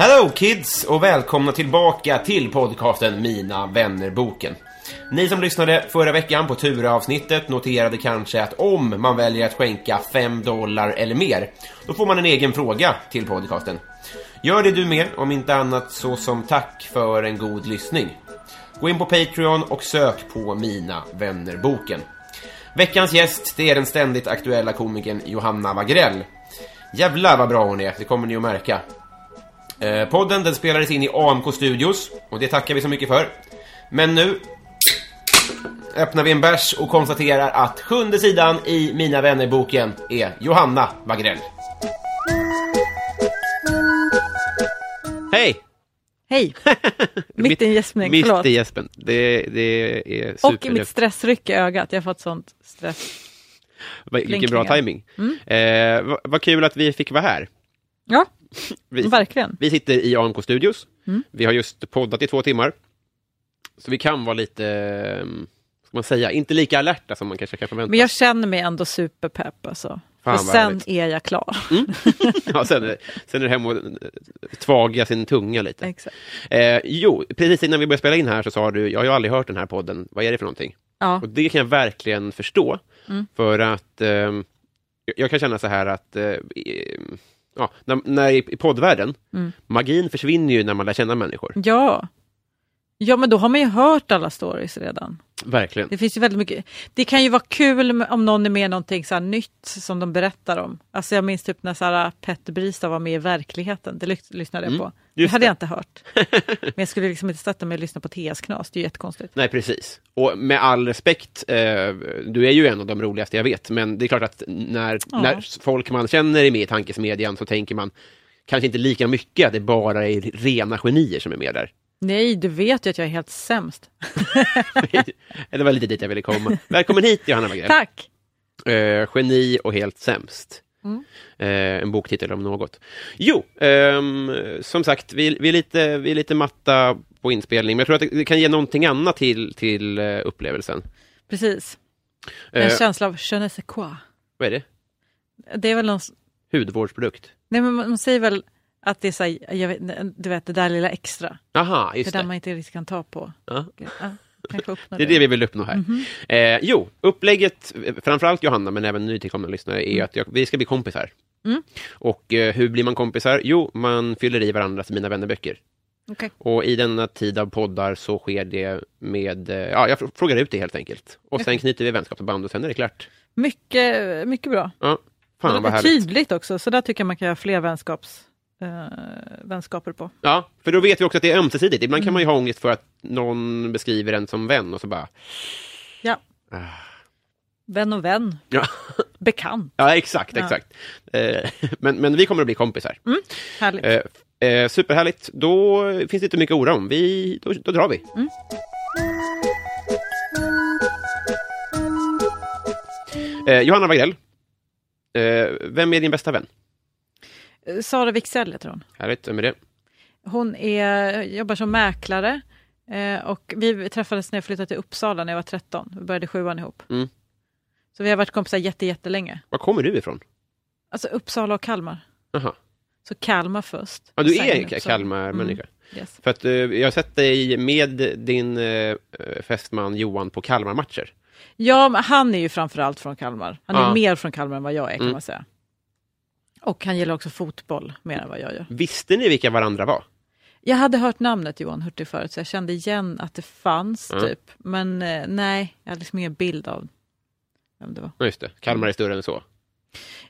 Hello kids och välkomna tillbaka till podcasten Mina vänner-boken. Ni som lyssnade förra veckan på Ture-avsnittet noterade kanske att om man väljer att skänka 5 dollar eller mer, då får man en egen fråga till podcasten. Gör det du med, om inte annat så som tack för en god lyssning. Gå in på Patreon och sök på Mina vänner-boken. Veckans gäst, det är den ständigt aktuella komikern Johanna Wagrell. Jävlar vad bra hon är, det kommer ni att märka. Eh, podden den spelades in i AMK Studios och det tackar vi så mycket för. Men nu öppnar vi en bärs och konstaterar att sjunde sidan i Mina vänner-boken är Johanna Wagrell. Hej! Hej! Mitt i en gäspning, Mitt förlåt. i gäspen. Det, det är Och super. i mitt stressryck i ögat. Jag har fått sånt stress. Vilken bra timing. Eh, vad, vad kul att vi fick vara här. Ja, Vi, verkligen. vi sitter i AMK Studios. Mm. Vi har just poddat i två timmar. Så vi kan vara lite, eh, ska man säga, inte lika alerta som man kanske kan förvänta Men jag känner mig ändå superpepp alltså. Fan, vad sen härligt. är jag klar. ja, sen, är- sen är det hem och eh, tvaga sin tunga lite. Exakt. Eh, jo, precis innan vi började spela in här så sa du, jag har ju aldrig hört den här podden, vad är det för någonting? Ja, Och det kan jag verkligen förstå. Mm. För att eh, jag- kan känna så här att eh, ja, när, när i, poddvärlden, Mm. magin försvinner ju när man lär känna människor. ja. Ja, men då har man ju hört alla stories redan. Verkligen. Det finns ju väldigt mycket. Det kan ju vara kul om någon är med i någonting så nytt som de berättar om. Alltså jag minns typ när här Petter Bristad var med i verkligheten. Det lys- lyssnade jag Mm, på. Det hade jag inte hört. Men jag skulle liksom inte sätta mig och lyssna på TS knas. Det är ju jättekonstigt. Nej, precis. Och med all respekt, eh, du är ju en av de roligaste jag vet, men det är klart att när, Ja. när folk man känner är med i tankesmedjan så tänker man kanske inte lika mycket att det bara är rena genier som är med där. Nej, du vet ju att jag är helt sämst. det var lite dit jag ville komma. Välkommen hit, Johanna Wagrell. Tack! Eh, geni och helt sämst. Mm. Eh, en boktitel om något. Jo, ehm, som sagt, vi, vi, är lite, vi är lite matta på inspelning, men jag tror att det, det kan ge någonting annat till, till eh, upplevelsen. Precis. En Eh, känsla av je ne sais quoi. vad är det? Det är väl någon... Hudvårdsprodukt? Nej, men man man säger väl att det är så här, vet, du vet, det där lilla extra. Aha, Det just där det. man inte riktigt kan ta på. Ja. Ja, kanske uppnå Det är det vi vill uppnå här. Mhm. Eh, jo, upplägget, framförallt Johanna, men även nytillkomna lyssnare, är att jag, vi ska bli kompisar. Mm. Och eh, hur blir man kompisar? Jo, man fyller i varandras Mina vännerböcker. Okej. Och i denna tid av poddar så sker det med, eh, ja, jag fr- frågar ut det helt enkelt. Och sen knyter vi vänskapsband och sen är det klart. Mycket, mycket bra. Ja, fan det vad är härligt. tydligt också, så där tycker jag man kan göra fler vänskaps, eh, vänskaper på. Ja, för då vet vi också att det är ömsesidigt. Ibland Mm. kan man ju ha ångest för att någon beskriver en som vän och så bara, Ja. Ah. Vän och vän. ja, Bekant. ja exakt, exakt. Eh, men, men vi kommer att bli kompisar. Härligt. Eh, eh, superhärligt. Då finns det inte mycket att oroa om. Vi, då, då drar vi. Mm. Eh, Johanna Wagrell. Eh, vem är din bästa vän? Sara Wicksell heter hon. Härligt, vem är det? Hon är, jobbar som mäklare eh, och vi träffades när jag flyttade till Uppsala när jag var 13. Vi började sjuan ihop. Mm. Så vi har varit kompisar jätte, jättelänge. Var kommer du ifrån? Alltså Uppsala och Kalmar. Jaha. Så Kalmar först. Ja, du är. Kalmar-människa. Mm, yes. För att eh, jag har sett dig med din eh, fästman Johan på Kalmar-matcher. Ja, han är ju framförallt från Kalmar. Han är Ja. mer från Kalmar än vad jag är kan Mm. man säga. Och han gillar också fotboll mer än vad jag gör. Visste ni vilka varandra var? Jag hade hört namnet Johan Hurtig förut så jag kände igen att det fanns Mm. typ. Men eh, nej, jag hade liksom ingen bild av vem det var. Ja, just det. Kalmar är större än så.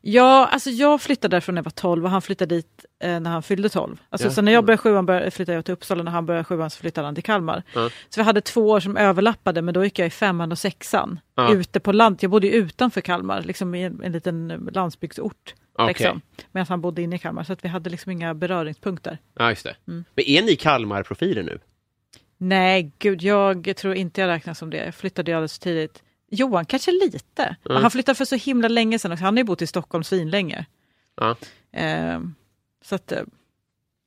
Ja, alltså jag flyttade därifrån när jag var 12 och han flyttade dit eh, när han fyllde 12. Alltså, Ja. Så när jag började sjuan började, flyttade jag till Uppsala, när han började sjuan så flyttade han till Kalmar. Ja. Så vi hade två år som överlappade men då gick jag i femman och sexan. Ja. Ute på land, jag bodde ju utanför Kalmar, liksom i en, en liten eh, landsbygdsort. Okej. Liksom, medan han bodde inne i Kalmar, så att vi hade liksom inga beröringspunkter. Ja, just det. Mm. Men är ni Kalmar-profiler nu? Nej, gud, jag tror inte jag räknas som det. Jag flyttade ju alldeles för tidigt. Johan kanske lite. Mm. Men Han flyttade för så himla länge sedan också. Han har ju bott i Stockholm svinlänge. Ja. Ehm, så att, eh,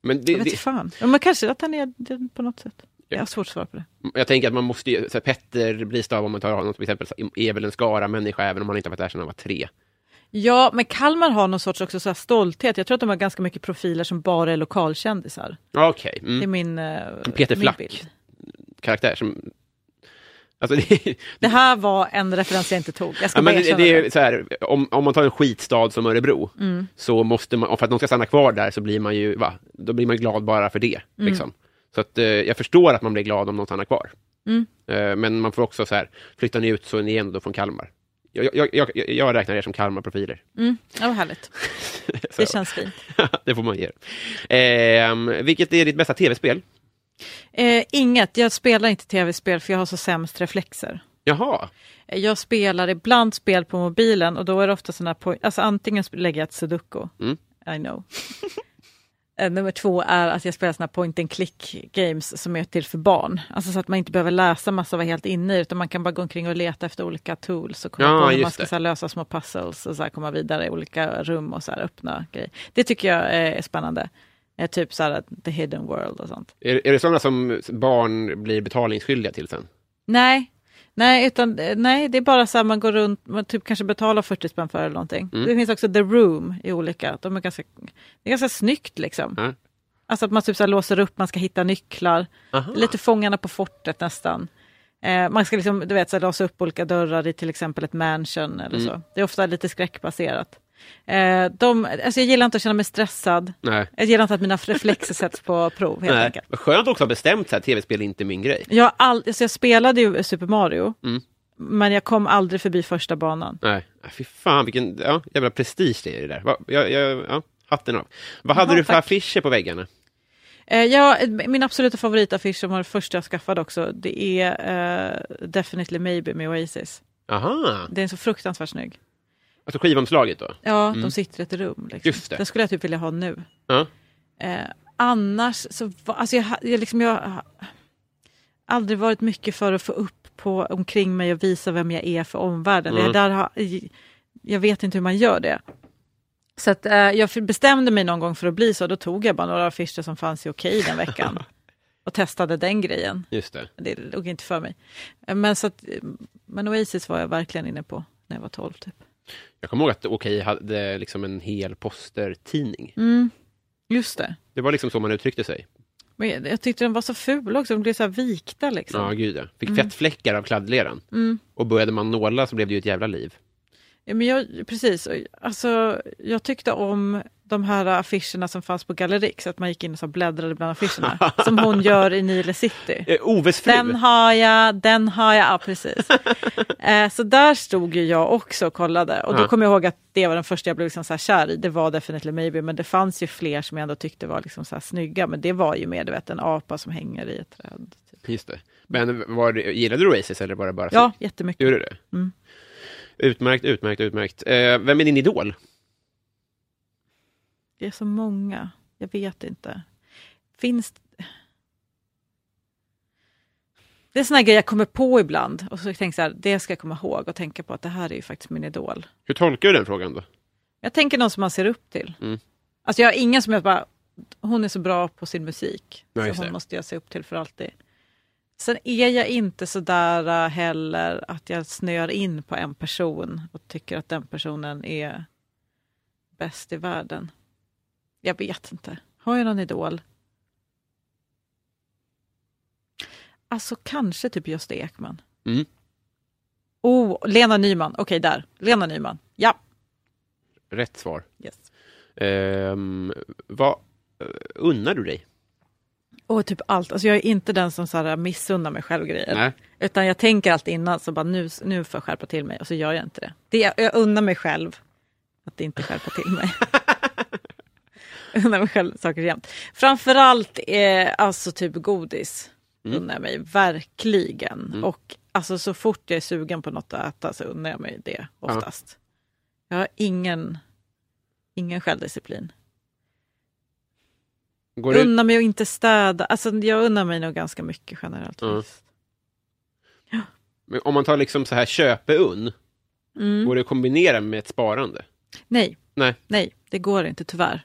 Men det, jag vet det, fan. Men kanske att han är det på något sätt. Jag har svårt att svara på det. jag tänker att man måste ju, så här, Petter Bristav, om man tar honom till exempel, är väl en Skara-människa även om han inte har varit där sedan han var tre. Ja, men Kalmar har någon sorts också så stolthet. Jag tror att de har ganska mycket profiler som bara är lokalkändisar. Okej. Det är Mm. min, eh, Peter min Flack. bild. Karaktär som... Alltså det, Det här var en referens jag inte tog. Jag ska ja, men det, är så här, om, om man tar en skitstad som Örebro, Mm. så måste man, för att de ska stanna kvar där så blir man ju, va, då blir man glad bara för det. Mm. Liksom. Så att, eh, jag förstår att man blir glad om de stannar kvar. Mm. Eh, men man får också så här, flyttar ni ut så är ni ändå från Kalmar. Jag, jag, jag, jag, räknar er som Kalmar-profiler. Mm. Ja, vad härligt. Det känns fint. det får man ge eh, Vilket är ditt bästa tv-spel? Eh, inget, jag spelar inte tv-spel för jag har så sämst reflexer. Jaha, Eh, Jag spelar ibland spel på mobilen och då är det ofta sådana alltså antingen lägger jag ett sudoku, Mm. I know. Eh, Nummer två är att jag spelar såna point and click games som är till för barn. Alltså så att man inte behöver läsa massa och vara helt inne i utan man kan bara gå omkring och leta efter olika tools och komma Ja, på hur man ska här, lösa små puzzles och så här, komma vidare i olika rum och så här, öppna grejer. Det tycker jag eh, är spännande. Eh, Typ så här, the hidden world och sånt. är, är det sådana som barn blir betalningsskyldiga till sen? Nej, nej, utan, eh, nej, det är bara så här man går runt, man typ kanske betalar 40 spänn för eller någonting. Mm. Det finns också The Room i olika, de är ganska, det är ganska snyggt liksom. Ja. Alltså att man typ så låser upp, man ska hitta nycklar, lite Fångarna på fortet nästan. Eh, man ska liksom, du vet, så här, låsa upp olika dörrar i till exempel ett mansion eller Mm. så. Det är ofta lite skräckbaserat. Eh, de, alltså jag gillar inte att känna mig stressad. Nej. Jag gillar inte att mina reflexer sätts på prov helt Nej. enkelt. Skönt också att ha bestämt så här, tv-spel är inte min grej. Jag, all, alltså jag spelade ju Super Mario, Mm. men jag kom aldrig förbi första banan. Nej, fy fan vilken ja, jävla prestige det är det där. Jag, jag, ja, hatten av. Vad hade Jaha, du för tack. affischer på väggarna? Eh, ja, min absoluta favoritaffisch som var det första jag skaffade också, det är eh, Definitely Maybe med Oasis. Aha, Den är så fruktansvärt snygg. Alltså skivomslaget då? Ja, Mm. de sitter i ett rum. Liksom. Just det. Den skulle jag typ vilja ha nu. Ja. Eh, annars så alltså jag, jag, liksom, jag har aldrig varit mycket för att få upp på omkring mig och visa vem jag är för omvärlden. Mm. Jag, där har, jag vet inte hur man gör det. Så att, eh, jag bestämde mig någon gång för att bli så, då tog jag bara några affischer som fanns i Okej den veckan. och testade den grejen. Just det. Det låg inte för mig. Eh, Men, så att, men Oasis var jag verkligen inne på när jag var 12 typ. Jag kommer ihåg att Okej hade liksom en hel postertidning. Mm, just det. Det var liksom så man uttryckte sig. Men jag, jag tyckte den var så ful också, de blev så här vikta liksom. Ja, gud ja. Fick fettfläckar av kladdleran. Mm. Och började man nåla så blev det ju ett jävla liv. Ja, men jag, precis, alltså, jag tyckte om de här affischerna som fanns på Gallerix, att man gick in och så bläddrade bland affischerna, som hon gör i Nile City. Eh, Oves fru. Den har jag, den har jag, ja precis. eh, så där stod ju jag också och kollade och då Ja. kommer jag ihåg att det var den första jag blev liksom så här kär i, det var Definitely Maybe, men det fanns ju fler som jag ändå tyckte var liksom så här snygga, men det var ju mer du vet, en apa som hänger i ett träd. Typ. Just det. Men var gillade du Oasis eller var det bara Ja, jättemycket. Gjorde du det? Mm. Utmärkt, utmärkt, utmärkt. Eh, vem är din idol? Det är så många. Jag vet inte. Finns Det är såna grejer jag kommer på ibland och så tänker jag så här, det ska jag komma ihåg och tänka på att det här är ju faktiskt min idol. Hur tolkar du den frågan då? Jag tänker någon som man ser upp till. Mm. Alltså jag har ingen som jag bara, hon är så bra på sin musik. Ja, så hon måste jag se upp till för alltid. Sen är jag inte så där äh, heller att jag snöar in på en person och tycker att den personen är bäst i världen. Jag vet inte. Har jag någon idol? Alltså kanske typ Gösta Ekman. Mm. Oh, Lena Nyman. Okej, där. Lena Nyman. Ja. Rätt svar. Yes. Ehm, vad eh, unnar du dig? Och typ allt. Alltså jag är inte den som så här missunnar mig själv grejer. Nej. Utan jag tänker alltid innan, så bara nu, nu får jag skärpa till mig och så gör jag inte det. det är, jag unnar mig själv att inte skärpa till mig. unnar mig själv saker jämt. Framförallt eh, alltså typ godis. Unnar jag mig verkligen. Och alltså så fort jag är sugen på något att äta så unnar jag mig det oftast. Jag har ingen, ingen självdisciplin. Går det, Unnar mig att inte städa. Alltså jag unnar mig nog ganska mycket generellt. Mm. men om man tar liksom så här köpeunn, Mm. går det att kombinera med ett sparande? Nej, Nej. nej, det går inte tyvärr.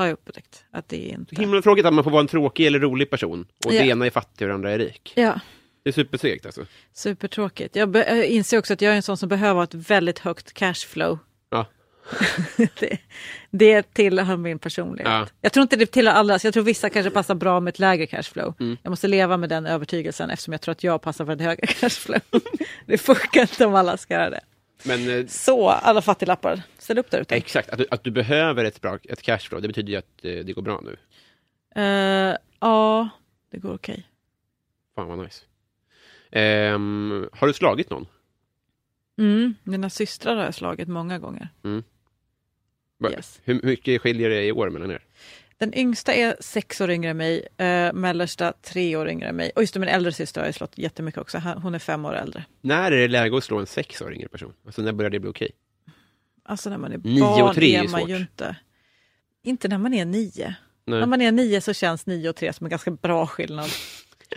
Har jag upptäckt att det är inte. Himla tråkigt att man får vara en tråkig eller rolig person och Ja. det ena är fattig och det andra är rik. Ja, Det är supersegt alltså. supertråkigt. Jag, jag inser också att jag är en sån som behöver ett väldigt högt cashflow. Ja. det, det tillhör min personlighet. Ja. Jag tror inte det tillhör alla, så jag tror vissa kanske passar bra med ett lägre cashflow. Mm. Jag måste leva med den övertygelsen eftersom jag tror att jag passar för ett högre cashflow. det funkar inte om alla ska göra det. Men eh, Så, alla fattiglappar, ställ upp där ute. exakt, att du, att du behöver ett, bra, ett cashflow, det betyder ju att eh, det går bra nu. Eh, ja, det går okej. Fan vad nice. Ehm, har du slagit någon? Mm, mina systrar har jag slagit många gånger. Va- Yes. Hur mycket skiljer det i år mellan er? Den yngsta är sex år yngre än mig, eh, mellersta tre år yngre än mig. Och just det, min äldre syster har jag slått jättemycket också. Hon är fem år äldre. När är det läge att slå en sex år yngre person? Alltså när börjar det bli okej? Alltså när man är Nio barn och tre är är man svårt. ju inte... Inte när man är nio. Nej. När man är nio så känns nio och tre som en ganska bra skillnad.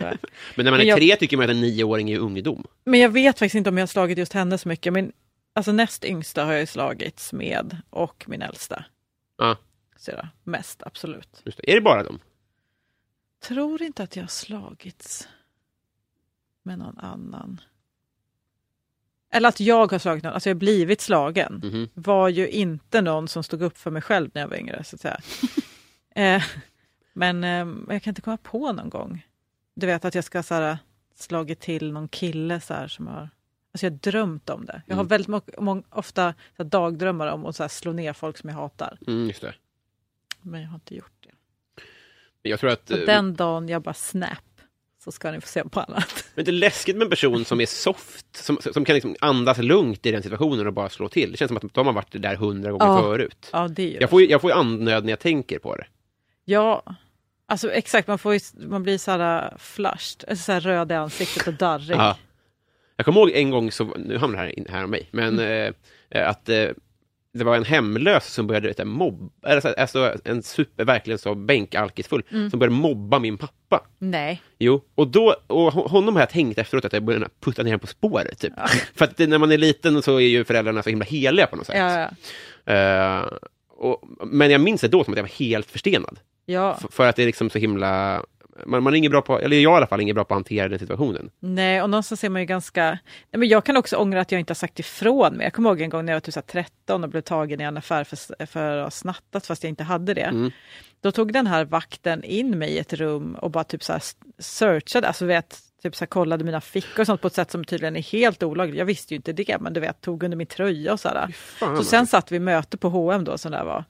Men när man är Men jag- tre tycker man att en nioåring är ungdom. Men jag vet faktiskt inte om jag har slagit just henne så mycket. Min, alltså näst yngsta har jag slagits med och min äldsta. Ja, Det mest, absolut. just det. Är det bara dem? tror inte att jag har slagits med någon annan. Eller att jag har slagit någon, alltså jag har blivit slagen. Mhm. Var ju inte någon som stod upp för mig själv när jag var yngre så att säga. eh, men eh, jag kan inte komma på någon gång. Du vet att jag ska så här, slagit till någon kille så här, som har Alltså jag har drömt om det. Jag har Mm. väldigt ofta så här, dagdrömmar om att så här, slå ner folk som jag hatar. Mm, just det. Men jag har inte gjort det. Jag tror att... Så eh, den dagen jag bara snap så ska ni få se på annat. Men det är läskigt med en person som är soft, som, som kan liksom andas lugnt i den situationen och bara slå till. Det känns som att de har varit där hundra gånger Ja. förut. Ja, det Jag får, ju- jag får ju andnöd när jag tänker på det. Ja, alltså exakt. Man, får ju, man blir så här uh, flushed, alltså så här röd i ansiktet och darrig. Ja. Jag kommer ihåg en gång, så, nu hamnar det här, här om mig, men Mm. eh, att eh, det var en hemlös som började vet, mobba, alltså, en super, verkligen så bänkalkisfull, Mm. som började mobba min pappa. Nej, Jo, och, då, och hon- honom har jag tänkt efteråt att jag började putta ner honom på spåret. Typ. För att när man är liten så är ju föräldrarna så himla heliga på något sätt. ja, ja. Eh, och, men jag minns det då som att jag var helt förstenad. ja. För att det är liksom så himla... Man, man är ingen bra på, eller jag i alla fall, ingen bra på att hantera den situationen. Nej, och någonstans är man ju ganska... Nej, men jag kan också ångra att jag inte har sagt ifrån mig. Jag kommer ihåg en gång när jag var typ så här 13 och blev tagen i en affär för, för att ha snattat fast jag inte hade det. Mm. Då tog den här vakten in mig i ett rum och bara typ så här searchade, alltså vet, typ så här kollade mina fickor och sånt på ett sätt som tydligen är helt olagligt. Jag visste ju inte det, men du vet, tog under min tröja och sådär. Fan, Så sen satt vi möte på H&M då som det var.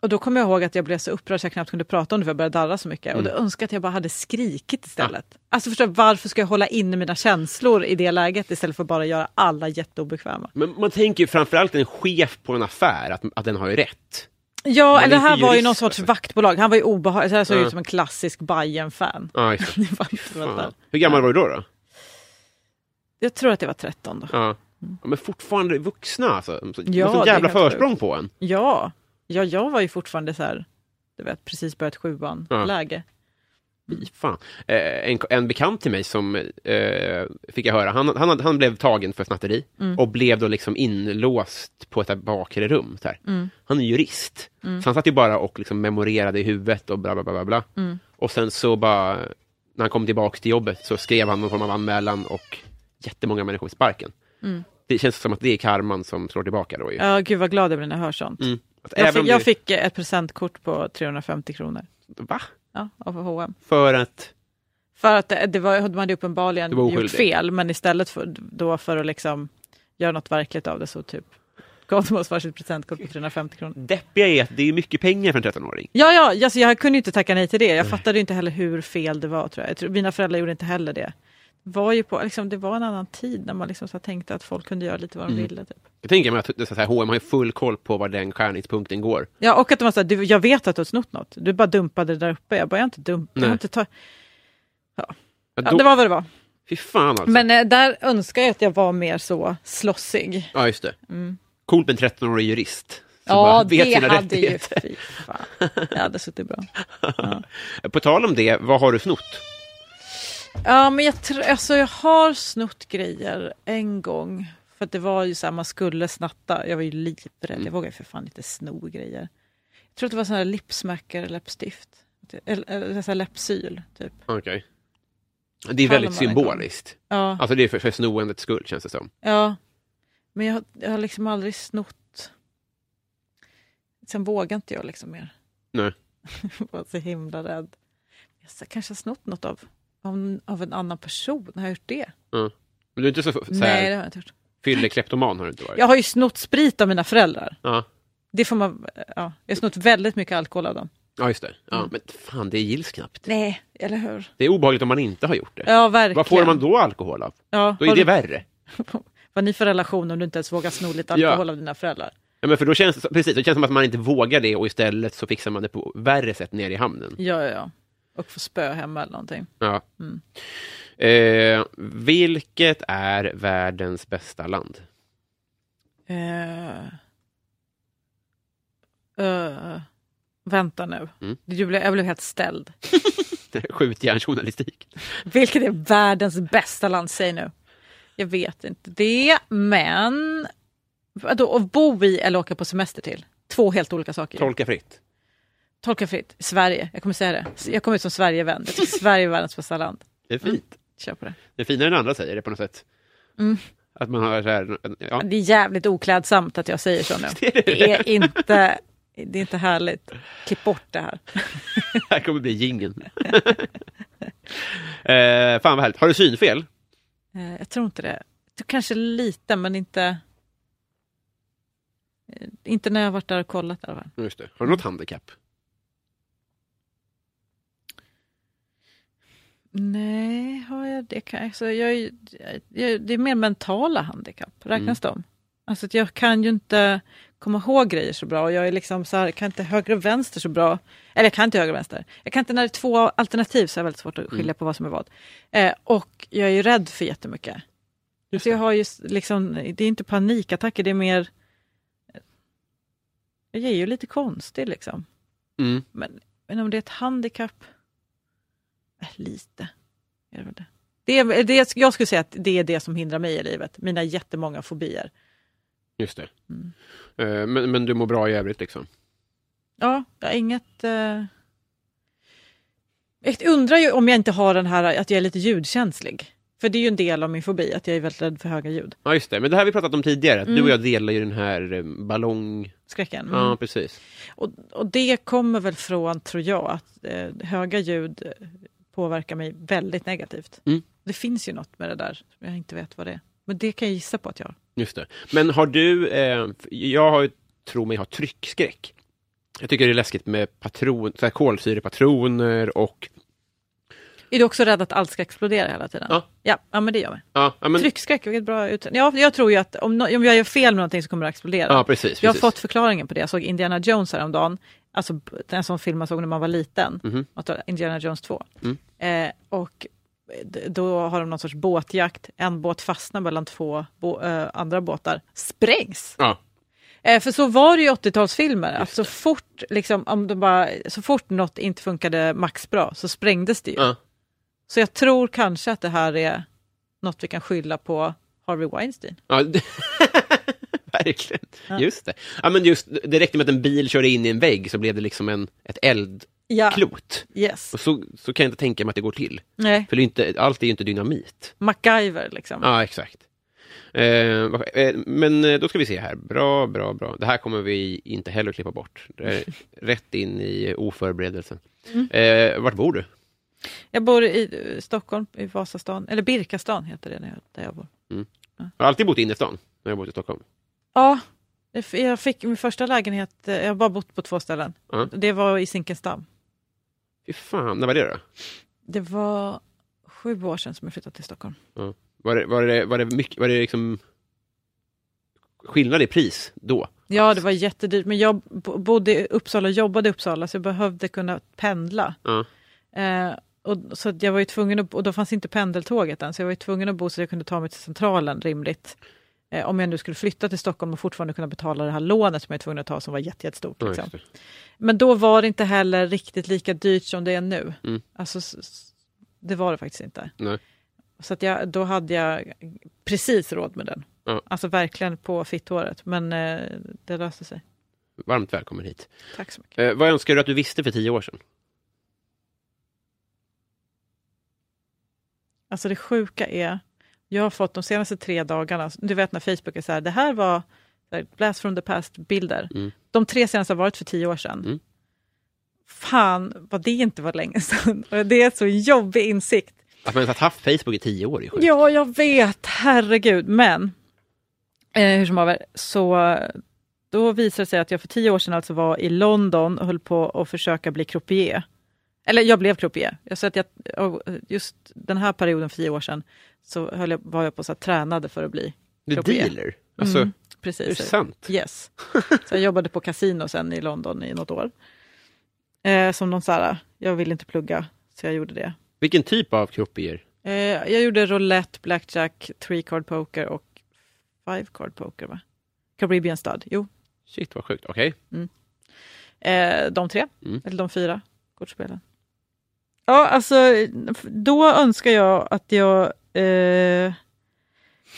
Och då kommer jag ihåg att jag blev så upprörd så jag knappt kunde prata om det för jag började darra så mycket. Och då önskade jag att jag bara hade skrikit istället. Alltså förstår du, varför ska jag hålla inne mina känslor i det läget istället för att bara göra alla jätteobekväma? Men man tänker ju framförallt en chef på en affär, att, att den har ju rätt. Ja, Man eller det här inte var ju jurist, någon sorts alltså. vaktbolag. Han var ju obehaglig, så här såg Ja. ut som en klassisk bayern fan Ja. Hur gammal var du då? då? Jag tror att det var 13 då. Ja. Ja, men fortfarande vuxna alltså. Så, Ja, ja, är jävla försprång på en. Ja, ja jag var ju fortfarande så här, du vet, precis börjat Ja. sjuan-läge. Fy Fan. Eh, en, en bekant till mig som eh, fick jag höra, han, han, han blev tagen för snatteri Mm. och blev då liksom inlåst på ett bakre rum. Så. Mm. Han är jurist, så han satt ju bara och liksom memorerade i huvudet och bla bla bla. bla, bla. Mm. Och sen så bara, när han kom tillbaka till jobbet så skrev han någon form av anmälan och jättemånga människor i sparken. Mm. Det känns som att det är karman som slår tillbaka då ju. Ja, gud vad glad jag blir när jag hör sånt. Mm. Jag, fick, jag fick ett presentkort på 350 kronor Va? ja, av H&M. För att... För att det, det var, man hade uppenbarligen var gjort fel, men istället för, då för att liksom göra något verkligt av det så typ gav de oss varsitt presentkort på 350 kronor. Deppiga är att det är mycket pengar för en 13-åring. Ja, ja, alltså jag kunde inte tacka nej till det. Jag fattade ju inte heller hur fel det var. Tror jag. Jag tror, mina föräldrar gjorde inte heller det. Var ju på, liksom, det var en annan tid när man liksom så tänkte att folk kunde göra lite vad de Mm. ville. Typ. Jag tänker mig att det så här, H&M har ju full koll på var den skärningspunkten går. Ja, och att de var så här, du, jag vet att du har snott något. Du bara dumpade det där uppe. Jag bara, jag har inte dumpat. Jag inte ta... Ja, ja, då, det var vad det var. Fy fan alltså. Men eh, där önskar jag att jag var mer så slåssig. Ja, just det. Coolt med en 13-årig jurist. som Mm. Ja, vet det sina hade ju... Fy fan. Det hade suttit bra. På tal om det, vad har du snott? Ja, men jag, alltså, jag har snott grejer en gång. För att det var ju så här, man skulle snatta. Jag var ju livrädd. Mm. Jag vågade för fan inte sno grejer. Jag tror att det var sådana här lipsmackar, läppstift. Eller, eller så här läppsyl, typ. Okej. Det är väldigt symboliskt. Ja, Alltså det är för, för snoendets skull känns det som. ja. Men jag, har- jag har liksom aldrig snott. Sen vågar inte jag liksom mer. Nej. Jag var så himla rädd. Jag kanske har snott något av, av, av en annan person. Har jag gjort det? Men du är inte så, så Nej, här, det har jag inte gjort. fyllekleptoman har du inte varit? Jag har ju snott sprit av mina föräldrar. Ja. Det får man, ja. Jag har snott väldigt mycket alkohol av dem. Ja, just det. Ja, Mm. Men fan, det gills knappt. Nej, eller hur? Det är obehagligt om man inte har gjort det. Ja, verkligen. Vad får man då alkohol av? Ja, Då är det du- värre. Vad ni för relation om du inte ens vågar sno lite Ja. alkohol av dina föräldrar? Ja, men för då känns det, precis, det känns som att man inte vågar det och istället så fixar man det på värre sätt nere i hamnen. Ja, ja, ja. Och få spö hemma eller någonting. Ja. Mm. Eh, vilket är världens bästa land? Eh, eh, vänta nu. Mm. Jag, blev, jag blev helt ställd. Skjutjärnsjournalistik. Vilket är världens bästa land? Säg nu. Jag vet inte det, men... Vadå, att bo i eller åka på semester till? Två helt olika saker. Tolka fritt. Tolka fritt. Sverige. Jag kommer säga det. Jag kommer ut som Sverigevän. Jag tycker Sverige är världens bästa land. Det är fint. Kör på det. Det är finare än andra säger det på något sätt. Mm. Att man har så här, ja. Det är jävligt oklädsamt att jag säger så nu. Det är det. Det är inte, det är inte härligt. Klipp bort det här. Det här kommer bli jingeln. eh, fan vad härligt. Har du synfel? Eh, Jag tror inte det. Kanske lite, men inte... eh, Inte när jag har varit där och kollat i alla fall. Just det. Har du något handikapp? Nej, har jag det? Kan, alltså, jag, jag, det är mer mentala handikapp. Räknas de? Alltså att jag kan ju inte komma ihåg grejer så bra. Och jag är liksom så här, kan inte höger och vänster så bra. Eller jag kan inte höger och vänster. Jag kan inte när det är två alternativ så är det väldigt svårt att skilja på vad som är vad. Eh, och jag är ju rädd för jättemycket. Så jag har ju liksom, det är inte panikattacker, det är mer... Jag är ju lite konstig liksom. Mm. Men, men om det är ett handikapp? Äh, lite. Är det, det. Det är, det, jag skulle säga att det är det som hindrar mig i livet. Mina jättemånga fobier. Just det. Mm. Men, men du mår bra i övrigt liksom? Ja, jag har inget... Eh... Jag undrar ju om jag inte har den här att jag är lite ljudkänslig. För det är ju en del av min fobi, att jag är väldigt rädd för höga ljud. Ja, just det. Men det här har vi pratat om tidigare. att Mm. Du och jag delar ju den här eh, ballong... Skräcken. Ja, Mm. precis. Och, och det kommer väl från, tror jag, att eh, höga ljud påverkar mig väldigt negativt. Mm. Det finns ju något med det där som jag inte vet vad det är. Men det kan jag gissa på att jag har. Just det. Men har du... Eh, jag har ju, tror mig ha tryckskräck. Jag tycker det är läskigt med patron, så här kolsyrepatroner och... Är du också rädd att allt ska explodera hela tiden? Ja. Ja, ja men det gör mig. Ja, ja, men, Tryckskräck, vilket bra ut. Ja, jag tror ju att om, no- om jag gör fel med någonting så kommer det att explodera. ja precis. jag har precis. fått förklaringen på det. Jag såg Indiana Jones häromdagen. Alltså en sån film man såg när man var liten. Alltså, Indiana Jones 2. Mm. Eh, och d- då har de någon sorts båtjakt. En båt fastnar mellan två bo- eh, andra båtar. Sprängs! Ja. Eh, för så var det i 80-talsfilmer. Att så fort, liksom, om de bara, så fort något inte funkade max bra så sprängdes det ju. Ja. Så jag tror kanske att det här är något vi kan skylla på Harvey Weinstein. Ja, det- Verkligen. Ja. Just det. Ja, men just, det räckte med att en bil körde in i en vägg så blev det liksom en, ett eldklot. Ja, yes. Och så, så kan jag inte tänka mig att det går till. Nej, För inte, allt är ju inte dynamit. MacGyver liksom. Ja, exakt. Eh, eh, men eh, då ska vi se här. Bra, bra, bra. Det här kommer vi inte heller klippa bort. Rätt in i oförberedelsen. Mm. Eh, vart bor du? Jag bor i eh, Stockholm, i Vasastan, eller Birkastan heter det där jag, bor. Jag har alltid bott i innerstan när jag bott i Stockholm. Ja, jag fick min första lägenhet, eh, jag har bara bott på två ställen. Ja. Det var i Zinkensdamm. Fy fan, när var det då? Det var sju år sedan som jag flyttade till Stockholm. Var det, var det, var det, mycket, var det liksom skillnad i pris då? Ja, det var jättedyrt, men jag bo- bodde i Uppsala och jobbade i Uppsala så jag behövde kunna pendla. Ja. Eh, och, så jag var ju tvungen att, och då fanns inte pendeltåget än, så jag var tvungen att bo så jag kunde ta mig till centralen rimligt. Eh, om jag nu skulle flytta till Stockholm och fortfarande kunna betala det här lånet som jag var tvungen att ta som var jätte, jättestort. Ja, Liksom. Men då var det inte heller riktigt lika dyrt som det är nu. Mm. Alltså, det var det faktiskt inte. Nej. Så att jag, då hade jag precis råd med den. Ja. Alltså verkligen på fitthåret. Men eh, det löste sig. Varmt välkommen hit. Tack så mycket. Eh, vad önskar du att du visste för tio år sedan? Alltså det sjuka är, jag har fått de senaste tre dagarna, du vet när Facebook är så här, det här var blast from the past-bilder. Mm. De tre senaste har varit för tio år sedan. Mm. Fan vad det inte var länge sedan. Det är en så jobbig insikt. Att man har haft Facebook i tio år är sjukt. Ja, jag vet, herregud. Men eh, hur som haver, så då visade det sig att jag för tio år sedan alltså var i London och höll på att försöka bli croupier. Eller jag blev croupier. Jag, så att jag, just den här perioden för tio år sedan så höll jag, var jag på så här, tränade för att bli croupier. dealer? Alltså, Mm, är det precis. sant? Yes. Så jag jobbade på kasino sen i London i något år. Eh, som någon så här, jag ville inte plugga, så jag gjorde det. Vilken typ av croupier? Eh, jag gjorde roulette, blackjack, three card poker och five card poker va? Caribbean stud, jo. Shit vad sjukt, okej. Eh, de tre, Mm. eller de fyra kortspelen. Ja, alltså då önskar jag att jag eh,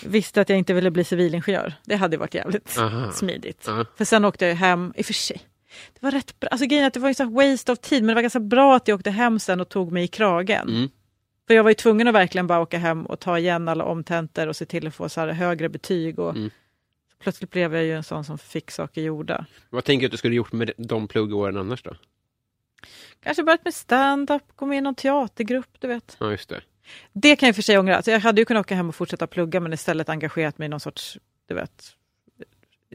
visste att jag inte ville bli civilingenjör. Det hade varit jävligt Aha. smidigt. Ja. För sen åkte jag hem, i och för sig, det var rätt bra. Alltså grejen att det var ju så här waste of tid, men det var ganska bra att jag åkte hem sen och tog mig i kragen. Mm. För jag var ju tvungen att verkligen bara åka hem och ta igen alla omtentor och se till att få så här högre betyg. Och Mm. Plötsligt blev jag ju en sån som fick saker gjorda. Vad tänker du att du skulle gjort med de pluggåren annars då? Kanske börjat med stand-up, gå med i någon teatergrupp, du vet. Ja, just det. Det kan jag för sig ångra. Alltså jag hade ju kunnat åka hem och fortsätta plugga men istället engagerat mig i någon sorts, du vet,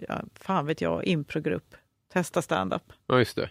ja, fan vet jag, improgrupp. Testa stand-up. Ja, just det.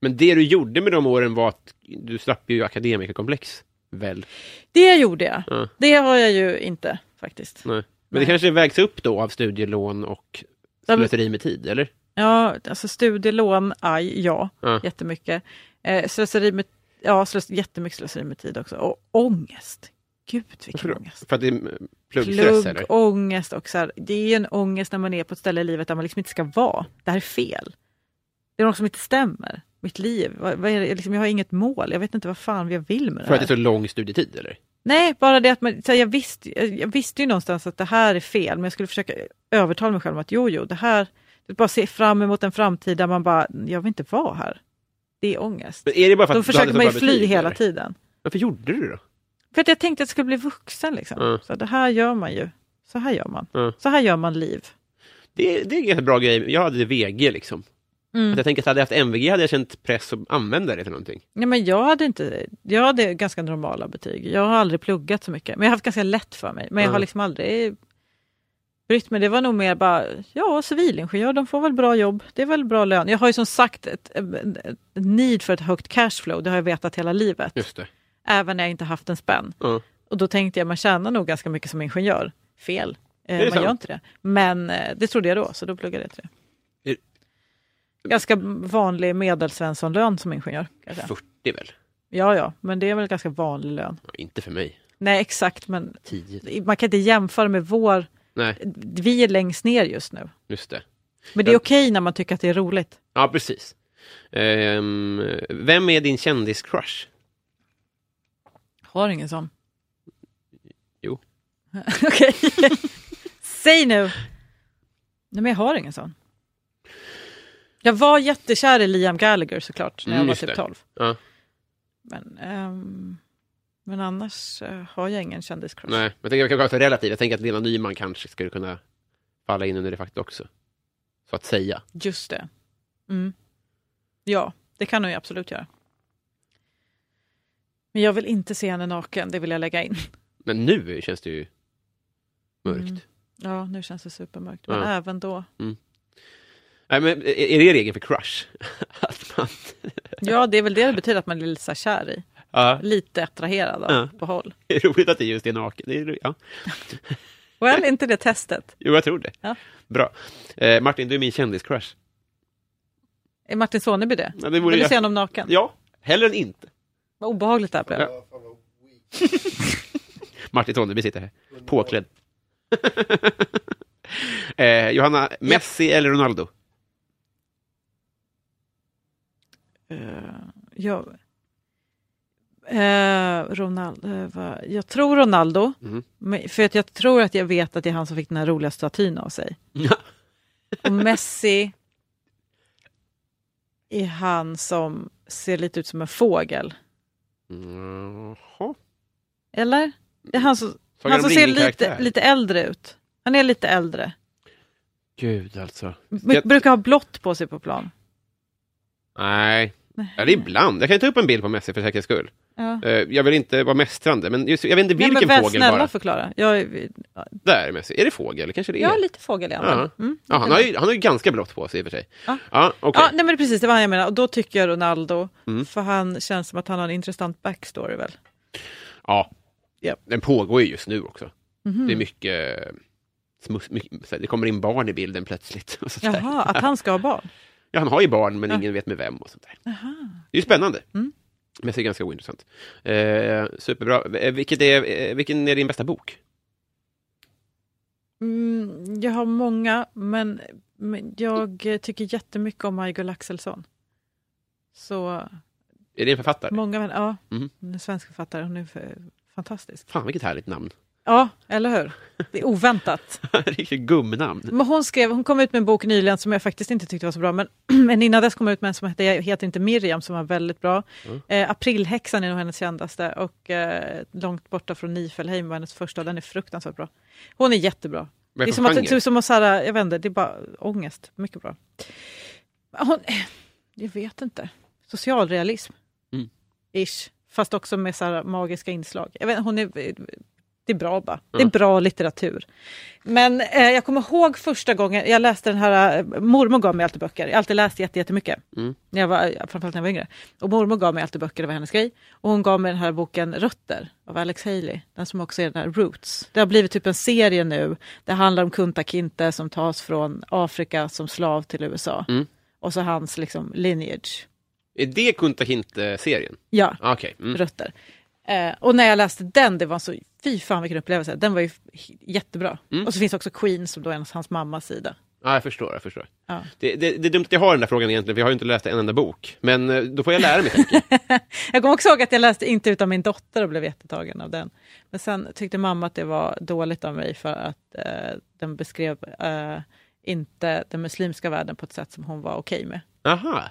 Men det du gjorde med de åren var att du slapp ju akademikerkomplex, väl? Det gjorde jag. Ja. Det har jag ju inte faktiskt. Nej. Men Nej. det kanske vägs upp då av studielån och slöseri med tid, eller? Ja, alltså studielån, aj, ja, Ja. jättemycket. Eh, slöseri med, ja, slös, jättemycket slöseri med tid också. Och ångest. Gud vilken ångest. För att det är pluggstress? Plugg, ångest och så här, det är en ångest när man är på ett ställe i livet där man liksom inte ska vara. Det här är fel. Det är något som inte stämmer. Mitt liv, vad, vad? Liksom, jag har inget mål, jag vet inte vad fan jag vill med det För att här. det är så lång studietid, eller? Nej, bara det att man, så här, jag, visste, jag, visste ju någonstans att det här är fel, men jag skulle försöka övertala mig själv om att jo, jo, det här, bara se fram emot en framtid där man bara, jag vill inte vara här. Det är ångest. Men är det bara för Då att du försöker man ju fly betyg, hela eller? tiden. Varför gjorde du det då? För att jag tänkte att jag skulle bli vuxen. Liksom. Ja. Så det här gör man ju. Så här gör man. Ja. Så här gör man liv. Det, är- det är en ganska bra grej. Jag hade VG liksom. Mm. Att jag tänker att hade jag haft MVG hade jag känt press att använda det till någonting. Nej, men jag hade inte, jag hade ganska normala betyg. Jag har aldrig pluggat så mycket. Men jag har haft ganska lätt för mig. Men jag har liksom aldrig brytt mig. Det var nog mer bara, ja civilingenjör, de får väl bra jobb. Det är väl bra lön. Jag har ju som sagt ett, ett, need för ett högt cashflow. Det har jag vetat hela livet. Just det. Även när jag inte haft en spänn. Ja. Och då tänkte jag, man tjänar nog ganska mycket som ingenjör. Fel. Eh, man sant? gör inte det. Men eh, det trodde jag då, så då pluggade jag till det. Är- Ganska vanlig medelsvenssonlön som ingenjör. Kanske. 40 väl? Ja, ja, men det är väl ganska vanlig lön. Ja, inte för mig. Nej, exakt, men 10. man kan inte jämföra med vår... Nej, Vi är längst ner just nu. just det. Men det är okej när man tycker att det är roligt. Ja, precis. Ehm, vem är din kändiscrush? Har ingen sån. Jo. okej. Säg nu! Nej, men jag har ingen sån. Jag var jättekär i Liam Gallagher såklart, när Mm, jag var just typ det. 12. Ja. Men, ehm, men annars eh, har jag ingen kändiscrush. Nej, men jag tänker jag kan vara för relativt. Jag tänker att Lena Nyman kanske skulle kunna falla in under det faktiskt också. Så att säga. Just det. Mm. Ja, det kan hon ju absolut göra. Men jag vill inte se henne naken, det vill jag lägga in. Men nu känns det ju mörkt. Mm. Ja, nu känns det supermörkt. Men Ja. även då. Nej, men är det regeln för crush? att man... Ja, det är väl det det betyder att man är lite så kär i. Ja, Lite attraherad av Ja. på håll. det är roligt att det just är naken. Det är, ja. Well, inte det testet. Jo, jag tror det. Ja. Bra. Eh, Martin, du är min kändiscrush. Är Martin Soneby det? Ja, det vore Vill du jag. se honom naken? Ja, hellre än inte. Vad obehagligt det här blev. Ja. Martin Sonneby sitter här, påklädd. eh, Johanna, Messi eller Ronaldo? Uh, ja. Eh, Ronaldo, eh, jag tror Ronaldo, men, för att jag tror att jag vet att det är han som fick den här roliga statyn av sig. Ja. Och Messi är han som ser lite ut som en fågel. Mm. Eller? Det är han som, han om som ser lite, lite äldre ut. Han är lite äldre. Gud, alltså. B- Jag- brukar ha blått på sig på plan. Nej. Eller ibland. Jag kan ta upp en bild på Messi för säkerhets skull. Ja. Eh, jag vill inte vara mästrande, men just, jag vet inte Nej, vilken men väl fågel snälla bara. förklara. Jag, är- Där är det fågel? Kanske det är? ja, lite fågel Ja. mm. Ja, han, har ju, han har ju ganska blått på sig i och för sig. Ja. Ja, okej. Ja, nej, men precis det var han jag menar. Och då tycker jag Ronaldo, Mm. för han känns som att han har en intressant backstory väl? Ja. Ja. Den pågår ju just nu också. Mhm. Det är mycket, eh, mycket... Det kommer in barn i bilden plötsligt. Och. Jaha, att han ska ha barn? Ja, han har ju barn, men Ja. ingen vet med vem. och sånt där. Jaha. Det är ju spännande. Mm. Messi är ganska ointressant. Eh, superbra. Eh, Vilket är, eh, vilken är din bästa bok? Mm, jag har många, men, men jag tycker jättemycket om Maj-Gull Axelsson. Så Är det en författare? många ja, hon är svensk författare, hon är fantastisk. Fan, vilket härligt namn. Ja, eller hur? Det är oväntat. Riktigt gumnamn. Men hon, skrev, hon kom ut med en bok nyligen som jag faktiskt inte tyckte var så bra, men, men innan dess kom hon ut med en som hette Jag heter inte Miriam som var väldigt bra. Mm. Eh, Aprilhäxan är nog hennes kändaste och eh, Långt borta från Nifelheim var hennes första den är fruktansvärt bra. Hon är jättebra. Det är som för att, genre? typ som att så här, jag vet inte, det är bara ångest. Mycket bra. Hon, jag vet inte. Socialrealism. Mm. Ish. Fast också med så här magiska inslag. Jag vet, hon är, det är bra bara. Det är Ja. bra litteratur. Men eh, jag kommer ihåg första gången jag läste den här, eh, mormor gav mig alltid böcker. Jag har alltid läst jätte- jättemycket. Mm. När jag var, framförallt när jag var yngre. Och mormor gav mig alltid böcker, det var hennes grej. Och hon gav mig den här boken Rötter av Alex Haley. Den som också är den här Roots. Det har blivit typ en serie nu. Det handlar om Kunta Kinte som tas från Afrika som slav till USA. Mm. Och så hans liksom lineage. Är det Kunta Kinte-serien? Ja, Ah, Okej. Mm. Rötter. Eh, och när jag läste den, det var så, fy fan vilken upplevelse. Den var ju jättebra. Mm. Och så finns också Queen som då är hans, mammas sida. Ja, jag förstår. Jag förstår. Ja. Det, det, det är dumt att jag har den där frågan egentligen, för jag har ju inte läst en enda bok. Men eh, då får jag lära mig. jag. Kommer också ihåg att jag läste Inte utan min dotter och blev jättetagen av den. Men sen tyckte mamma att det var dåligt av mig för att eh, den beskrev eh, inte den muslimska världen på ett sätt som hon var okej med. Aha,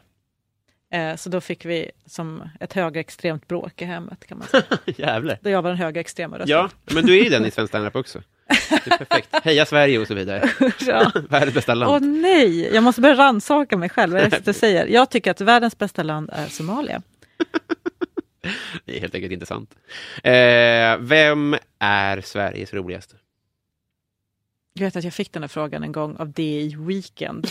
så då fick vi som ett högerextremt bråk i hemmet kan man säga. jävlar. Då jag var den högerextrema rösten. Ja, men du är ju den i svensk standup också. Det är perfekt. Heja Sverige och så vidare. Ja. Världens bästa land. Åh nej, jag måste börja rannsaka mig själv. Vad är det du säger? Jag tycker att världens bästa land är Somalia. Det är helt enkelt inte sant. Eh, vem är Sveriges roligaste? Jag vet att jag fick den här frågan en gång av DI Weekend.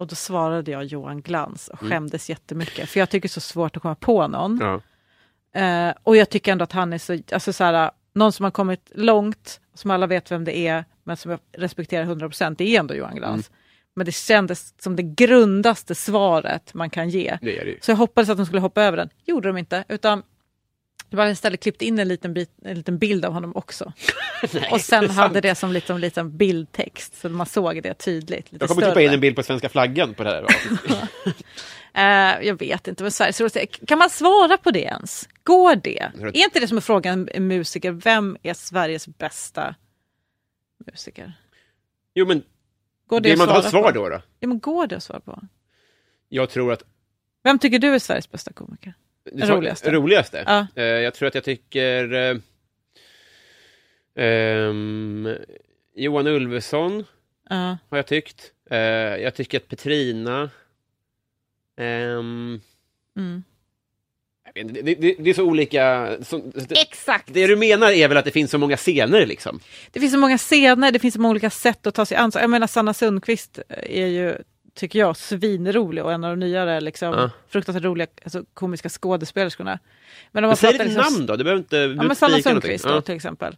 Och då svarade jag Johan Glans och Mm. skämdes jättemycket. För jag tycker det är så svårt att komma på någon. Ja. Eh, och jag tycker ändå att han är så, alltså så här, någon som har kommit långt, som alla vet vem det är, men som jag respekterar 100%, det är ändå Johan Glans. Mm. Men det kändes som det grundaste svaret man kan ge. Det det. Så jag hoppades att de skulle hoppa över den. gjorde de inte, utan det var istället klippt in en liten, bit, en liten bild av honom också. och sen hade det som liten, liten bildtext, så man såg det tydligt. Lite Jag kommer klippa in en bild på svenska flaggan på det här. Eh, jag vet inte, men Sveriges roligaste... Kan man svara på det ens? Går det? att- Är inte det som är frågan en musiker, vem är Sveriges bästa musiker? Jo, men Går det, vill att man ha svar då, då? Ja, men går det att svara på? Jag tror att... Vem tycker du är Sveriges bästa komiker? Sa- Roligaste. Roligaste? Ja. Eh, jag tror att jag tycker... eh, ehm, Johan Ulveson Ja. har jag tyckt. Eh, jag tycker att Petrina... ehm, mm. Det, det, det är så olika... Så, det, Exakt! det du menar är väl att det finns så många scener liksom? Det finns så många scener, det finns så många olika sätt att ta sig an. Så Jag menar Sanna Sundqvist är ju, tycker jag, svinrolig och en av de nyare liksom, Ja. fruktansvärt roliga alltså, komiska skådespelerskorna. Men om Men säg ditt liksom- namn då, du behöver inte... Ja, men Sanna Sundqvist då, Ja. till exempel.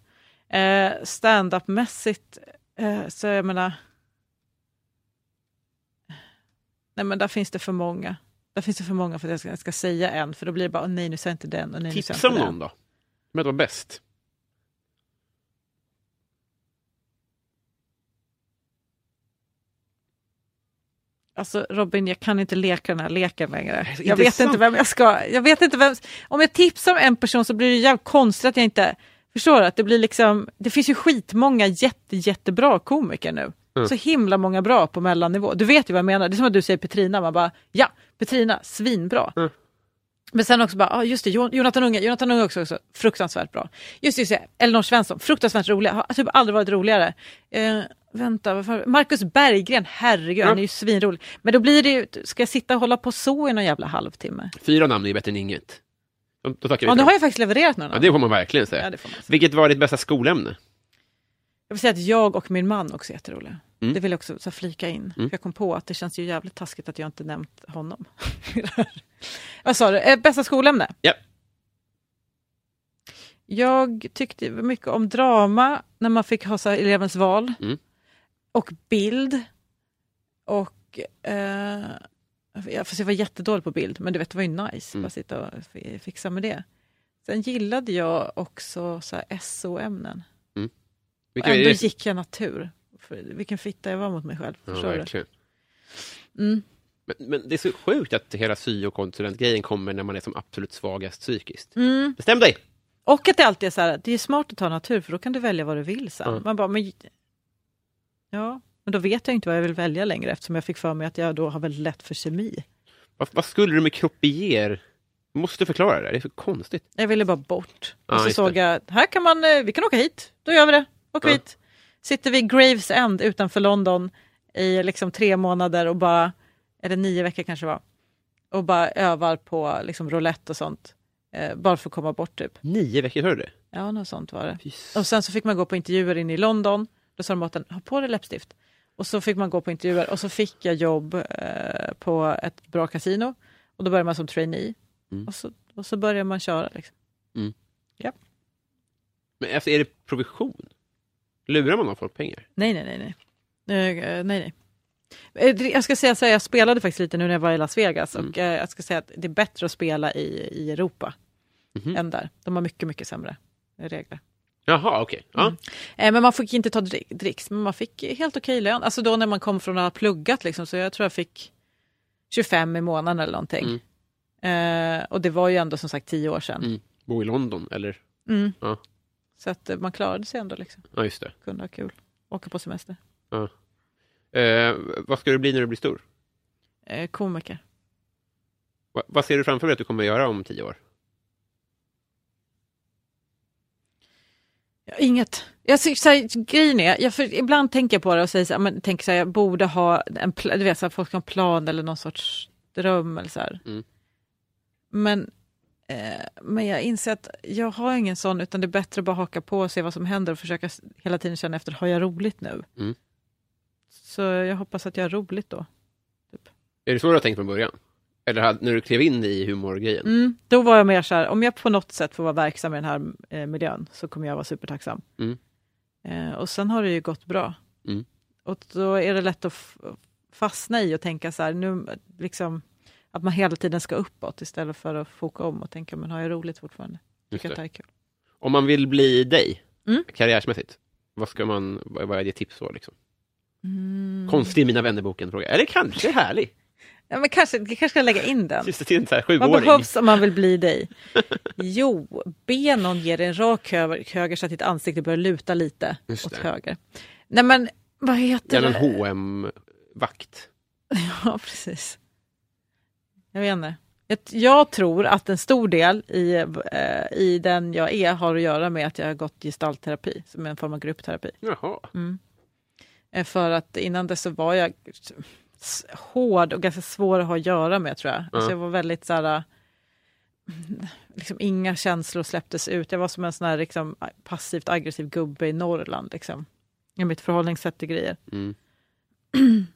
Eh, Stand-up-mässigt, eh, så jag menar... Nej men där finns det för många. Där finns det för många för att jag ska, jag ska säga en, för då blir det bara, "Åh, nej nu sa jag inte den och nej nu sa jag Tipsa inte om den. någon då. Men var bäst. Alltså Robin, jag kan inte leka den här leken längre. Jag vet inte vem jag ska... Jag vet inte vem... Om jag tipsar om en person så blir det jävligt konstigt att jag inte... Förstår du? Att det blir liksom... Det finns ju skitmånga jätte, jättebra komiker nu. Mm. Så himla många bra på mellannivå. Du vet ju vad jag menar. Det är som att du säger Petrina. Man bara, ja, Petrina, svinbra. Mm. Men sen också bara, ah, just det, Jon- Jonathan Unge, Jonathan Unge också, också fruktansvärt bra. Just det, just det, Elinor Svensson, fruktansvärt rolig, har typ aldrig varit roligare. Eh, vänta, varför? Marcus Berggren, herregud, han är ju svinrolig. Men då blir det ju, ska jag sitta och hålla på så i någon jävla halvtimme? Fyra namn är bättre än inget. Då, då Ja, nu har jag faktiskt levererat några. Ja, det får man verkligen säga. Ja, man säga. Vilket var ditt bästa skolämne? Jag vill säga att jag och min man också är jätteroliga. Mm. Det vill jag också så flika in. Mm. Jag kom på att det känns ju jävligt taskigt att jag inte nämnt honom. Vad sa du? Eh, bästa skolämne? Ja. Jag tyckte mycket om drama när man fick ha så elevens val. Mm. Och bild. Och... Eh, fast jag var jättedålig på bild, men du vet, det var ju nice. Mm. Bara sitta och fi- fixa med det. Sen gillade jag också så här SO-ämnen. Och Vilka är ändå gick jag natur. För vilken fitta jag var mot mig själv. Ja, verkligen. Mm. Men, men det är så sjukt att hela syokonsulentgrejen kommer när man är som absolut svagast psykiskt. Mm. Bestäm dig! Och att det alltid är så här, det är smart att ta natur för då kan du välja vad du vill sen. Ja. Man bara, men, ja, men då vet jag inte vad jag vill välja längre eftersom jag fick för mig att jag då har väldigt lätt för kemi. Vad, vad skulle du med kropier? Du måste förklara det, det är så konstigt. Jag ville bara bort. Ja, och så såg det. jag, här kan man, eh, vi kan åka hit, då gör vi det. Åker Ja. hit. Sitter vi i Gravesend utanför London i liksom tre månader och bara, eller nio veckor kanske var, och bara övar på liksom roulette och sånt. Eh, bara för att komma bort typ. Nio veckor, hörde du det? Ja, något sånt var det. Fy Och sen så fick man gå på intervjuer inne i London. Då sa de åt en, ha på dig läppstift. Och så fick man gå på intervjuer och så fick jag jobb eh, på ett bra kasino. Och då började man som trainee. Mm. Och, så, och så började man köra. Liksom. Men alltså, är det provision? Lurar man av folk pengar? Nej, nej, nej. Nej, Eh, nej, nej. Eh, Jag ska säga så här, jag spelade faktiskt lite nu när jag var i Las Vegas och eh, jag ska säga att det är bättre att spela i, i Europa Mhm. än där. De har mycket, mycket sämre regler. Jaha, okej. Ja. Mm. Eh, Men man fick inte ta drick- dricks, men man fick helt okej lön. Alltså då när man kom från att ha pluggat, liksom, så jag tror jag fick 25 i månaden eller någonting. Eh, och det var ju ändå som sagt tio år sedan. Mm. Bo i London, eller? Mm. Ja. Så att eh, man klarade sig ändå, liksom. Ja, just det. kunde ha kul. Åka på semester. Eh, vad ska du bli när du blir stor? Eh, komiker. Va, vad ser du framför dig att du kommer göra om tio år? Inget. Jag, så här, grejen är, jag, för, ibland tänker jag på det och säger så här, men, tänker så här, jag borde ha en du vet, så här, folk har en plan eller någon sorts dröm eller så. Mm. Men, eh, men jag inser att jag har ingen sån, utan det är bättre att bara haka på och se vad som händer och försöka hela tiden känna efter, har jag roligt nu? Mm. Så jag hoppas att jag har roligt då. Är det så du har tänkt från början? Eller när du klev in i humorgrejen? Mm, då var jag mer så här, om jag på något sätt får vara verksam i den här eh, miljön så kommer jag vara supertacksam. Mm. Eh, och sen har det ju gått bra. Mm. Och då är det lätt att fastna i och tänka så här, nu, liksom, att man hela tiden ska uppåt istället för att foka om och tänka, men har jag roligt fortfarande? Tycker att det är kul. Om man vill bli dig, Mm. karriärsmässigt, vad, ska man, vad vad är ditt tips då? Liksom? Mm. Konstig i Mina vänner-boken fråga. Eller kanske härlig. Ja, men kanske, jag kanske ska lägga in den. Just det, till en så här Vad sjuåring. behövs om man vill bli dig? Jo, be någon ge dig en rak höger, höger så att ditt ansikte börjar luta lite Just åt det. höger. Nej men, vad heter Gärna en det? hm vakt Ja, precis. Jag vet inte. Jag, tror att en stor del i, eh, i den jag är har att göra med att jag har gått gestaltterapi, som är en form av gruppterapi. Jaha. Eh, För att innan det så var jag hård och ganska svår att ha att göra med tror jag. Alltså Ja. jag var väldigt så här, eh, liksom, inga känslor släpptes ut. Jag var som en sån här liksom, passivt aggressiv gubbe i Norrland. Liksom, I mitt förhållningssätt till grejer. Mm.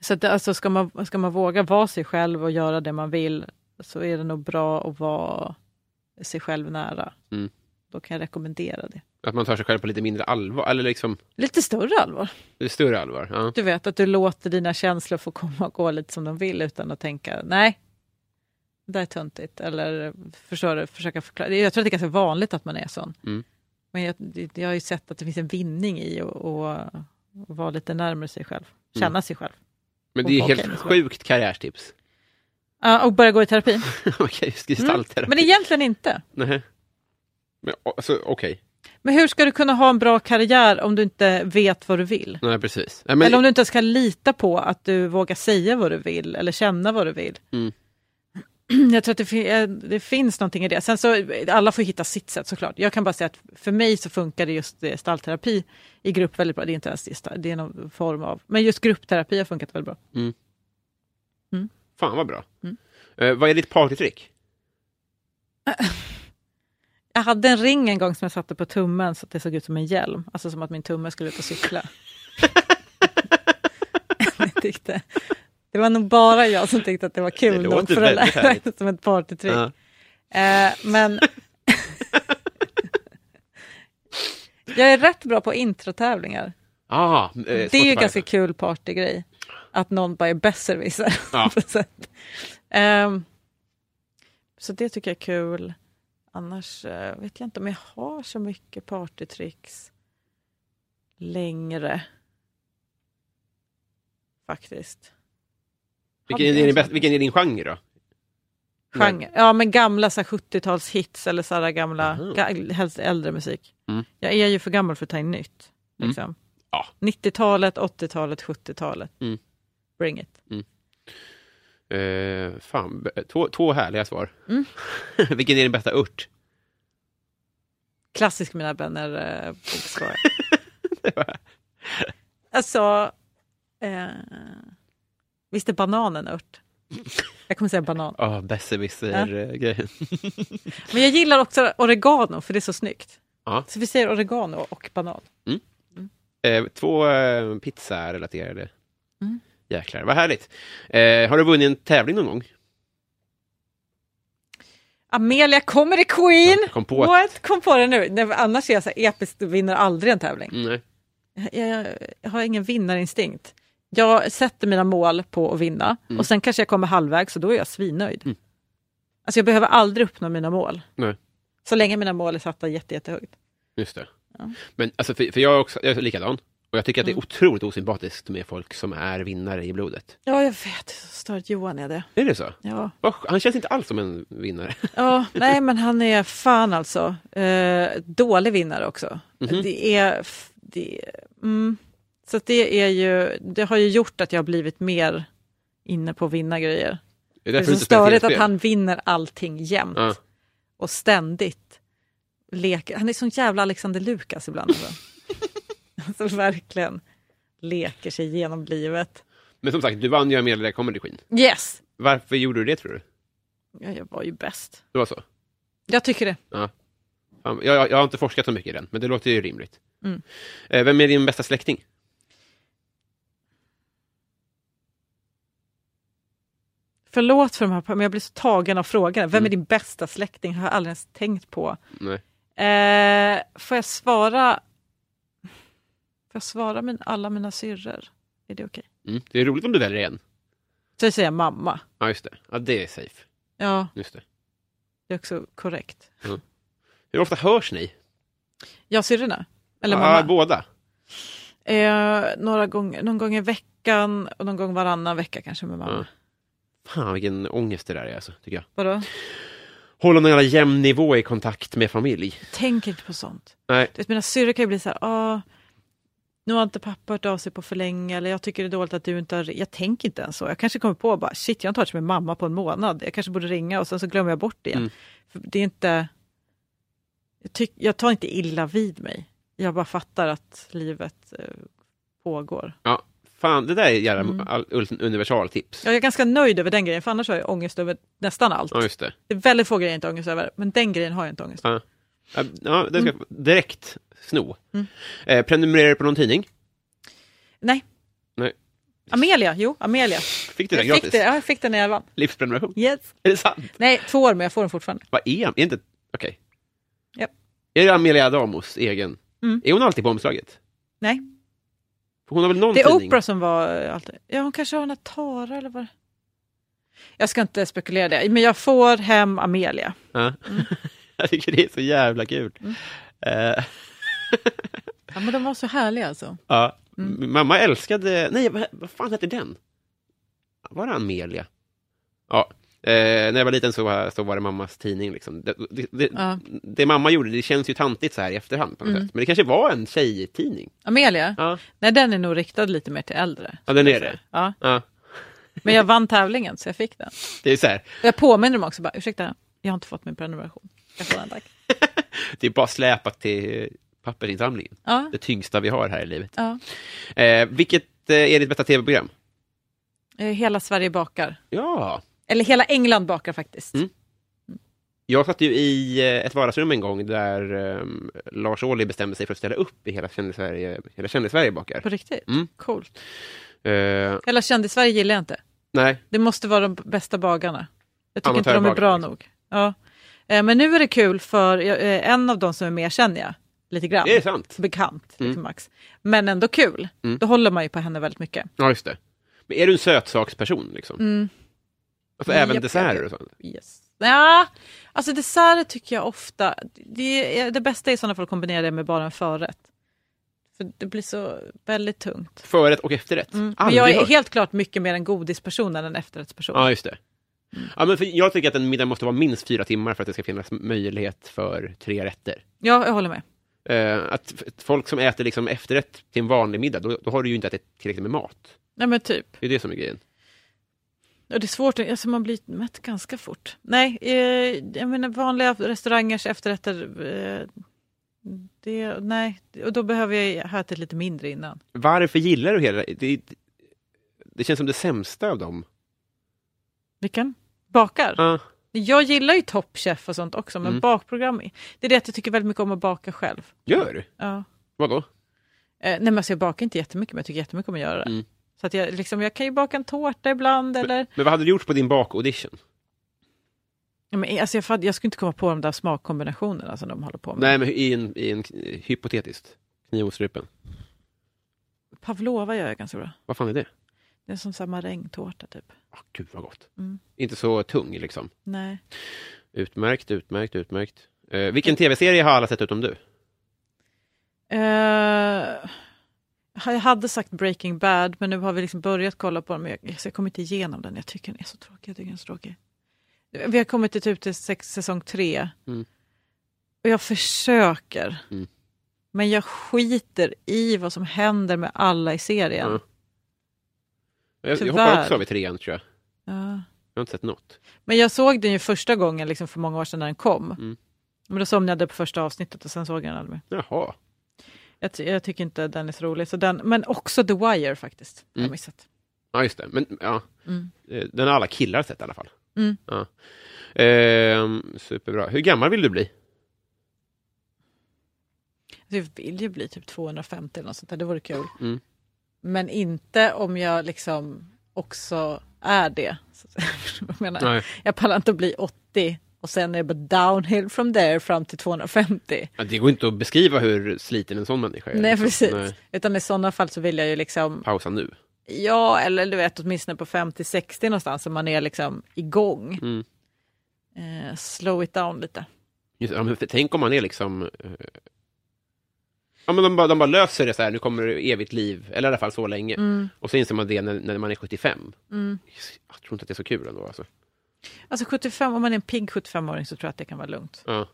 Så att, alltså, ska, man, ska man våga vara sig själv och göra det man vill så är det nog bra att vara sig själv nära. Mm. Då kan jag rekommendera det. Att man tar sig själv på lite mindre allvar, eller liksom Lite större allvar. lite större allvar. Ja. Du vet att du låter dina känslor få komma och gå lite som de vill utan att tänka nej, det där är töntigt. Eller förstår försöka förklara. Jag tror att det är ganska vanligt att man är sån. Mm. Men jag, jag har ju sett att det finns en vinning i att vara lite närmare sig själv. Mm. Känna sig själv. Men det är Okej, helt sjukt karriärstips. Ja, och börja gå i terapi. Okej, gestaltterapi. Mm. Men egentligen inte. Nej. Men alltså, okej. Men hur ska du kunna ha en bra karriär om du inte vet vad du vill? Nej, precis. Nej, men, Eller om du inte ens kan lita på att du vågar säga vad du vill eller känna vad du vill. Mm. Jag tror att det, fin- eh, det finns någonting i det. Sen så, alla får hitta sitt sätt såklart. Jag kan bara säga att för mig så funkar det just eh, stallterapi i grupp väldigt bra. Det är inte ens det, det är någon form av, men just gruppterapi har funkat väldigt bra. Fan vad bra. Mm. Eh, vad är ditt partytrick? Jag hade en ring en gång som jag satte på tummen så att det såg ut som en hjälm. Alltså som att min tumme skulle ut och cykla. jag tyckte, det var nog bara jag som tyckte att det var Det kul låter för att väldigt lära härligt. som ett partytrick. Ja. Eh, men jag är rätt bra på introtävlingar. Ah, eh, Det är ju ganska kul partygrej. Att någon bara är besserwisser. Ja. Ehm, så det tycker jag är kul. Annars eh, vet jag inte om jag har så mycket partytricks längre. Faktiskt. Vilken är, din, bäst- vilken är din genre då? Genre. Ja, men gamla så här 70-talshits eller så här gamla, ga, helst äldre musik. Mm. Jag är ju för gammal för att ta in nytt. Mm. Liksom. Ja. 90-talet, 80-talet, 70-talet. Mm. Bring it. Eh, fan, två, två härliga svar. Mm. vilken är din bästa urt? Klassisk Mina vänner eh, boksvar. alltså, eh, visst är banan en ört? Jag kommer säga banan. Ja, oh, besserwisser-grejen. Men jag gillar också oregano för det är så snyggt. Ja. Så vi säger oregano och banan. Eh, två eh, pizza-relaterade. Mm. Jäklar, vad härligt. Eh, har du vunnit en tävling någon gång? Amelia Comedy Queen! Jag kom på att... What? Kom på det nu. Nej, annars är jag så här episkt, vinner aldrig en tävling. Nej. Jag, jag, har ingen vinnarinstinkt. Jag sätter mina mål på att vinna Mm. och sen kanske jag kommer halvvägs så då är jag svinnöjd. Mm. Alltså jag behöver aldrig uppnå mina mål. Nej. Så länge mina mål är satta jätte, jättehögt. Just det. Ja. Men alltså, för, för jag är också jag är likadan. Och jag tycker att det är Mm. otroligt osympatiskt med folk som är vinnare i blodet. Ja, jag vet. Stört. Johan är det. Är det så? Ja. Han känns inte alls som en vinnare. ja, nej men han är fan alltså. Eh, dålig vinnare också. Mhm. Det är... Det, mm. Så det är ju, det har ju gjort att jag har blivit mer inne på att vinna grejer. Det är Det är så störigt att han vinner allting jämt. Ja. Och ständigt leker. Han är sån jävla Alexander Lukas ibland. Alltså. verkligen leker sig igenom livet. Men som sagt, du vann ju Amelia Comedy Queen. Yes! Varför gjorde du det tror du? Ja, jag var ju bäst. Det var så? Jag tycker det. Ja, Jag, jag, jag har inte forskat så mycket i den, men det låter ju rimligt. Mm. Eh, vem är din bästa släkting? Förlåt för de här, men jag blir så tagen av frågan. Vem Mm. är din bästa släkting? har jag aldrig ens tänkt på. Nej. Eh, får jag svara? Får jag svara min, alla mina syrror? Är det okej? Mm. Det är roligt om du väljer en. Så jag säger mamma. Ja, just det. Ja, det är safe. Ja, Just det. det är också korrekt. Hur ofta hörs ni? Jag syrrorna? Eller ja, mamma? båda? Eh, några gånger, någon gång i veckan och någon gång varannan vecka kanske med mamma. Ja. Fan, vilken ångest det där är, alltså, tycker jag. Vadå? Hålla någon jävla jämn nivå i kontakt med familj. Tänk inte på sånt. Nej. Du vet, mina syrror kan ju bli så här, ah, nu har inte pappa hört av sig på för länge eller jag tycker det är dåligt att du inte har Jag tänker inte ens så. Jag kanske kommer på bara, shit jag har inte hört med mamma på en månad. Jag kanske borde ringa och sen så glömmer jag bort det igen. Mm. För det är inte... Jag, tyck, jag tar inte illa vid mig. Jag bara fattar att livet eh, pågår. Fan, det där är jävla Mm. universaltips. Jag är ganska nöjd över den grejen, för annars har jag ångest över nästan allt. Ja, det. Det är väldigt få grejer jag inte har ångest över, men den grejen har jag inte ångest över. Ja, Ja, det ska jag direkt sno. Mm. Eh, prenumererar du på någon tidning? Nej. Nej. Amelia, jo, Amelia. Fick du den Jag fick, gratis? det, ja, jag fick den när jag vann. Livsprenumeration? Yes. Är det sant? Nej, två år, men jag får den fortfarande. Vad är? Är inte... Okej. Japp. Är det Amelia Adamos egen? Mm. Är hon alltid på omslaget? Nej, För hon har väl någon det är tidning? Oprah som var eh, alltid... Ja, hon kanske har en Tara eller vad Jag ska inte spekulera det, men jag får hem Amelia. Ja. Mm. Jag tycker det är så jävla kul. Eh, Ja, men de var så härliga alltså. ja. Mm. Mamma älskade... Nej, vad, vad fan hette den? Var det Amelia? Ja. Eh, när jag var liten så var, så var det mammas tidning. Liksom. Det, det, det, Ja. det mamma gjorde, det känns ju tantigt så här i efterhand. På något Mm. Men det kanske var en tjejtidning. Amelia? Ja, Nej, den är nog riktad lite mer till äldre. ja den är det. Ja, Ja. men jag vann tävlingen så jag fick den. Det är så här, jag påminner dem också bara, ursäkta, jag har inte fått min prenumeration. Den, tack. det är bara släpat till pappersinsamlingen. Ja, Det tyngsta vi har här i livet. ja. Eh, vilket eh, är ditt bästa tv-program? Eh, Hela Sverige bakar. Ja, Eller hela England bakar faktiskt. Mm. jag satt ju i eh, ett vardagsrum en gång där ehm, Lars Ohly bestämde sig för att ställa upp i hela Kändis-Sverige hela Kändis-Sverige bakar. På riktigt? Mm. Coolt. Eh, Hela Kändis-Sverige gillar jag inte. nej, Det måste vara de bästa bagarna. Jag tycker inte de är bra liksom. nog. Ja. Eh, Men nu är det kul för eh, en av de som är med känner jag lite grann. det är sant. Bekant, Mm. liksom Max. Men ändå kul. Mm. Då håller man ju på henne väldigt mycket. Ja, just det. Men är du en sötsaksperson? Liksom? Mm. Alltså även desserter och sånt? Yes. Ja, alltså desserter tycker jag ofta, det, är, det bästa är i sådana fall att kombinera det med bara en förrätt. För det blir så väldigt tungt. Förrätt och efterrätt? Mm. Men jag är hört. helt klart mycket mer en godisperson än en efterrättsperson. Ja, just det. Mm. Ja, men för jag tycker att en middag måste vara minst fyra timmar för att det ska finnas möjlighet för tre rätter. Ja, jag håller med. Eh, att folk som äter liksom efterrätt till en vanlig middag, då, då har du ju inte ätit tillräckligt med mat. Nej men typ. Det är det som är grejen. Och det är svårt, alltså man blir mätt ganska fort. Nej, eh, jag menar vanliga restaurangers efterrätter, eh, det, nej, och då behöver jag ha ätit lite mindre innan. Varför gillar du hela det? Det känns som det sämsta av dem. Vilken? Bakar? Ja, Jag gillar ju Top Chef och sånt också, men Mm. bakprogram, det är det att jag tycker väldigt mycket om att baka själv. gör du? Ja. Vadå? Eh, nej men alltså jag bakar inte jättemycket, men jag tycker jättemycket om att göra det. Mm. Så att jag, liksom, jag kan ju baka en tårta ibland, eller... Men vad hade du gjort på din bakaudition? Ja, men, alltså, jag, jag skulle inte komma på de där smakkombinationerna som de håller på med. Nej, men i en, i en hypotetiskt. Kniv mot strupen. Pavlova gör jag ganska bra. Vad fan är det? Det är som så här marängtårta typ. Åh, gud vad gott. Mm. Inte så tung liksom. Nej. Utmärkt, utmärkt, utmärkt. Eh, vilken tv-serie har alla sett utom du? Eh, jag hade sagt Breaking Bad, men nu har vi liksom börjat kolla på den. Men jag, jag kommer inte igenom den. Jag tycker den är så tråkig. Jag tycker den är så tråkig. Vi har kommit till typ till sex, säsong tre. Mm. Och jag försöker. Mm. Men jag skiter i vad som händer med alla i serien. Ja. Jag, jag hoppar också av i trean tror jag. Ja. Jag har inte sett något. Men jag såg den ju första gången liksom för många år sedan när den kom. Mm. Men då somnade jag på första avsnittet och sen såg jag den aldrig mer. Jaha. Jag, jag tycker inte den är så rolig. Så den, men också The Wire faktiskt. Mm. jag missat. Ja, just det. Men ja, Mm. eh, den har alla killar sett i alla fall. Mm. Ja. Ehm, superbra. Hur gammal vill du bli? Så jag vill ju bli typ 250 eller något sånt där. Det vore kul. Mm. Men inte om jag liksom också är det. Jag, menar, jag pallar inte att bli 80 och sen är det bara downhill from there fram till 250. Ja, det går inte att beskriva hur sliten en sån människa är. Nej liksom. precis. Nej. Utan i sådana fall så vill jag ju liksom Pausa nu. Ja, eller du vet åtminstone på 50-60 någonstans så man är liksom igång. Mm. Eh, slow it down lite. Just, ja, tänk om man är liksom... eh, Ja, men de, bara, de bara löser det så här, nu kommer det evigt liv, eller i alla fall så länge. Mm. Och så inser man det när, när man är 75. Mm. Jag tror inte att det är så kul ändå. Alltså. Alltså 75, om man är en pigg 75-åring så tror jag att det kan vara lugnt. Ja.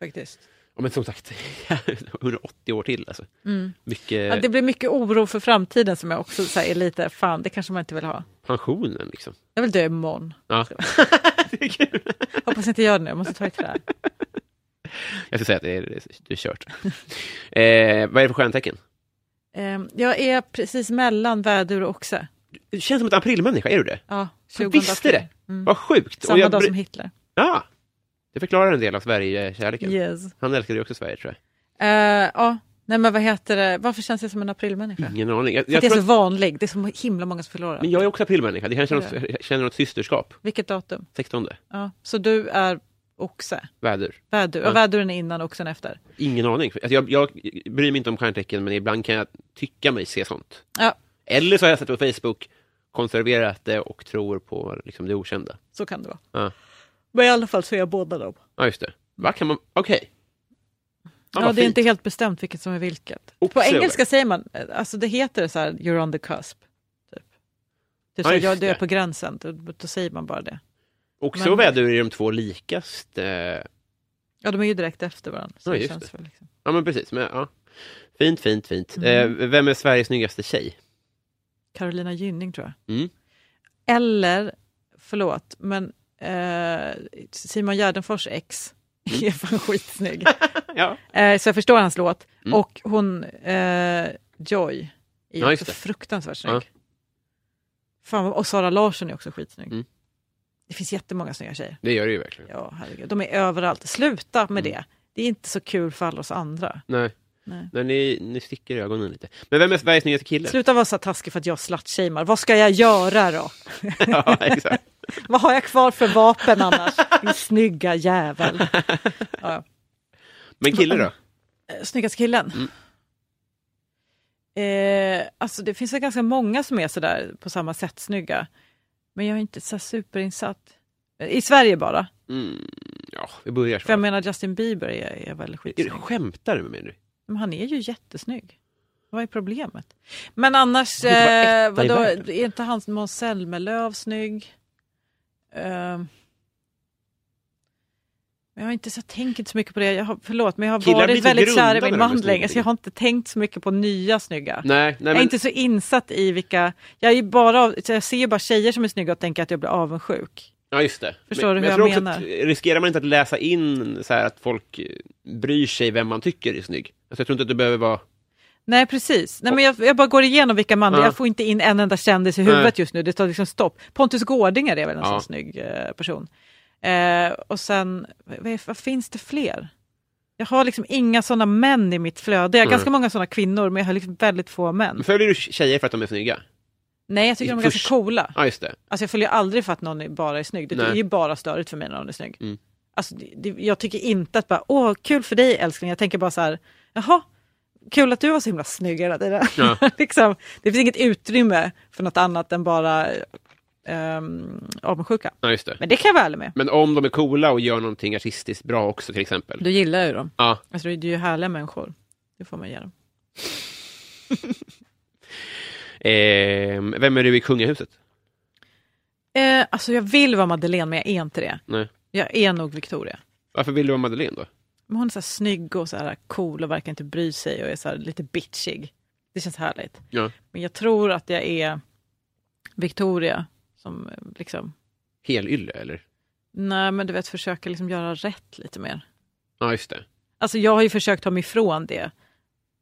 Faktiskt. ja, men som sagt, 180 år till. Alltså. Mm. Mycket Ja, det blir mycket oro för framtiden som jag också så här, är lite, fan det kanske man inte vill ha. pensionen liksom. Jag vill dö imorgon. Ja. det är kul. Hoppas inte jag gör det nu, jag måste ta ett trä. Jag ska säga att det är, det är kört. eh, vad är det för stjärntecken? Ehm, jag är precis mellan vädur och oxe. Du känns som en aprilmänniska, är du det? Ja, Jag 20 visste april. det! Mm. Vad sjukt! Samma jag dag som Hitler. Ja, det förklarar en del av Sverige-kärleken. Yes. Han älskade ju också Sverige tror Eh, ja, nej men vad heter det, varför känns jag som en aprilmänniska? jag. Ingen aning. Jag, jag, jag är så att, vanlig, det är så himla många som förlorar. men jag är också aprilmänniska, det något, Är jag känner något systerskap. Vilket datum? 16. Ja, så du är oxe? Vädur. Vädur, Ja. och väduren är innan oxen efter? Ingen aning. Alltså jag, jag bryr mig inte om stjärntecken men ibland kan jag tycka mig se sånt. Ja, Eller så har jag sett på Facebook, konserverat det och tror på liksom, det okända. så kan det vara. Ja, Men i alla fall så är jag båda dem. ja just det. Va, kan man... Okej. Ja, vad det är fint. inte helt bestämt vilket som är vilket. Oxe På engelska säger man, alltså det heter så här, you're on the cusp. Typ. Är så, Ja, just ja, du är på gränsen, då, då säger man bara det. Oxe Men- och vädur är de två likaste. Ja, de är ju direkt efter varandra. Så Ja, det känns det. väl liksom. Ja men precis. Men, ja. Fint, fint, fint. Mm. Eh, vem är Sveriges snyggaste tjej? Carolina Gynning tror jag. Mm. Eller, förlåt, men eh, Simon Gärdenfors ex Mm. är fan skitsnygg. Ja. eh, så jag förstår hans låt. Mm. Och hon, eh, Joy, är Ja, också fruktansvärt snygg. Ja. Fan, och Sara Larsson är också skitsnygg. Det finns jättemånga snygga tjejer. Det gör det ju verkligen. Ja, herregud. De är överallt. Sluta med Mm. det. Det är inte så kul för alla oss andra. Nej, Nej. men ni, ni sticker i ögonen lite. Men vem är Sveriges snyggaste kille? Sluta vara så taskig för att jag slutshamear. Vad ska jag göra då? ja, exakt. Vad har jag kvar för vapen annars? Din snygga jävel. Ja. Men kille då? Eh, Snyggaste killen? Mm. Eh, alltså det finns väl ganska många som är sådär på samma sätt snygga. Men jag är inte så superinsatt. I Sverige bara. Mm, ja, vi börjar så. För jag menar Justin Bieber är, är väl Är skitsnygg. det skämtar du med mig nu? Men han är ju jättesnygg. Vad är problemet? Men annars, är eh, vadå, är inte han Måns Zelmerlöw snygg? Eh, jag har inte så tänkt så mycket på det. Jag har, förlåt, men jag har Killar varit väldigt kär i min man länge, så jag har inte tänkt så mycket på nya snygga. Nej, nej Jag är inte så insatt i vilka... Jag, är bara, jag ser ju bara tjejer som är snygga och tänker att jag blir avundsjuk. Ja, just det. Förstår men, du hur tror jag också menar? Att, riskerar man inte att läsa in så här att folk bryr sig vem man tycker är snygg? Alltså, jag tror inte att det behöver vara... Nej precis, Nej, men jag, jag bara går igenom vilka manliga, Ja. jag får inte in en enda kändis i huvudet Nej. just nu, det tar liksom stopp. Pontus Gårdinger är väl en Ja. sån snygg eh, person. Eh, och sen, vad, vad finns det fler? Jag har liksom inga sådana män i mitt flöde, jag har Nej. ganska många sådana kvinnor men jag har liksom väldigt få män. Men Följer du tjejer för att de är snygga? Nej jag tycker de är Först- ganska coola. Ja, just det. Alltså jag följer aldrig för att någon bara är snygg, det Nej. är ju bara störigt för mig när någon är snygg. Mm. Alltså, det, jag tycker inte att bara, åh kul för dig älskling, jag tänker bara så här, jaha, kul att du var så himla snygg hela tiden. Ja. liksom, det finns inget utrymme för något annat än bara um, avundsjuka. Ja, just det. Men det kan jag vara ärlig med. Men om de är coola och gör någonting artistiskt bra också till exempel. Du gillar ju dem. Ja. Alltså, det är ju härliga människor. Det får man ge dem. Ehm, vem är du i kungahuset? Eh, alltså jag vill vara Madeleine men jag är inte det. Nej. Jag är nog Victoria. Varför vill du vara Madeleine då? Men hon är så här snygg och så här cool och verkar inte bry sig och är så här lite bitchig. Det känns härligt. Ja. Men jag tror att jag är Victoria som liksom, Helylle eller? nej men du vet försöka liksom göra rätt lite mer. Ja, just det. Alltså jag har ju försökt ta mig ifrån det.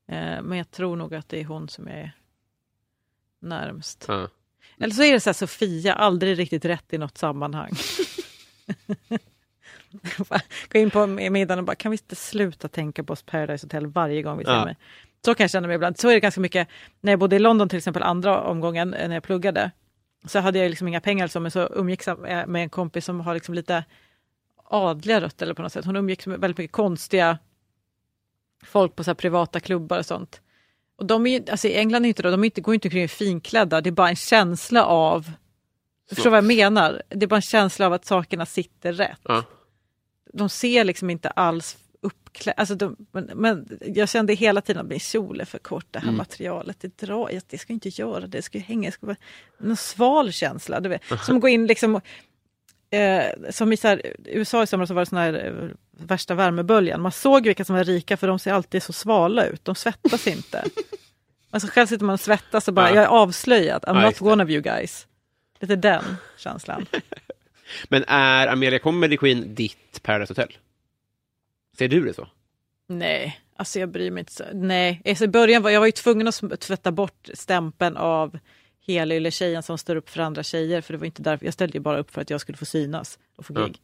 Eh, men jag tror nog att det är hon som är närmst. Ja. Eller så är det så här Sofia, aldrig riktigt rätt i något sammanhang. Gå in på middagen och bara, kan vi inte sluta tänka på oss Paradise Hotel varje gång vi ser Ja. mig? Så kan jag känna mig ibland. Så är det ganska mycket, när jag bodde i London till exempel andra omgången eh, när jag pluggade, så hade jag liksom inga pengar så, men så umgicks jag med en kompis som har liksom lite adliga rötter eller på något sätt. Hon umgicks med väldigt mycket konstiga folk på så privata klubbar och sånt. Och de är ju, alltså i England är inte då, de är inte, går inte omkring finklädda, det är bara en känsla av, du förstår vad jag menar? Det är bara en känsla av att sakerna sitter rätt. Ja. De ser liksom inte alls uppklädda, alltså de, men, men jag kände hela tiden att min kjol är för kort, det här Mm. materialet, det drar, jag, det ska inte göra det, det ska ju hänga, det ska vara en sval känsla. Du vet. Som att gå in liksom, eh, som i så här, USA i somras så var det sån här eh, värsta värmeböljan, man såg vilka som var rika för de ser alltid så svala ut, de svettas inte. Alltså själv sitter man och svettas och bara, Ja. jag är avslöjad, I'm Ja, not one of you guys. Lite den känslan. Men är Amelia Comedy Queen ditt Paradise Hotel? Ser du det så? Nej, Alltså jag bryr mig inte så. Nej, alltså i början var jag var ju tvungen att tvätta bort stämpeln av helylle-tjejen som står upp för andra tjejer. För det var inte därför, jag ställde ju bara upp för att jag skulle få synas och få gig.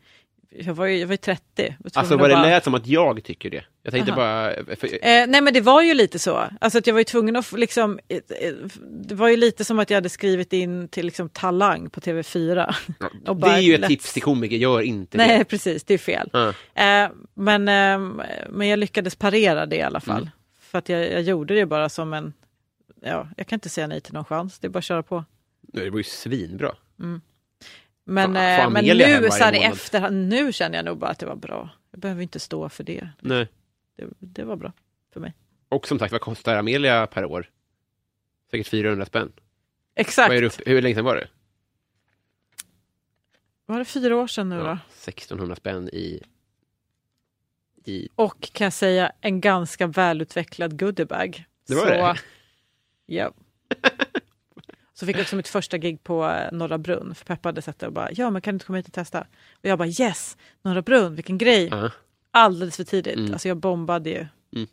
Jag var ju, jag var ju 30. Jag var tvungen Alltså vad det bara- lät som att jag tycker det. Jag tänkte Aha. bara... För, Eh, nej men det var ju lite så. Alltså att jag var ju tvungen att liksom, eh, eh, det var ju lite som att jag hade skrivit in till liksom Talang på TV4. Och det bara är ju ett lätt- tips till komiker, gör inte Nej det. precis, det är fel. Ja. Eh, men, eh, men jag lyckades parera det i alla fall. Mm. För att jag, jag gjorde det bara som en, ja, jag kan inte säga nej till någon chans, det är bara att köra på. Det var ju svinbra. Men, Fan, eh, men nu, så här, i efterhand, nu känner jag nog bara att det var bra. Jag behöver inte stå för det. Nej. Det, det var bra för mig. Och som sagt, vad kostar Amelia per år? Säkert 400 spänn. Exakt. Upp, hur länge sedan var det? Var det fyra år sedan nu då? Ja, 1600 spänn i... i Och kan jag säga en ganska välutvecklad goodiebag. Det var så, det? Ja. Så fick jag också mitt första gig på eh, Norra Brunn. För Peppa hade sett det och bara, ja men kan du inte komma hit och testa? Och jag bara yes, Norra Brunn, vilken grej. Ja. Alldeles för tidigt. Mm. Alltså jag bombade ju Mm.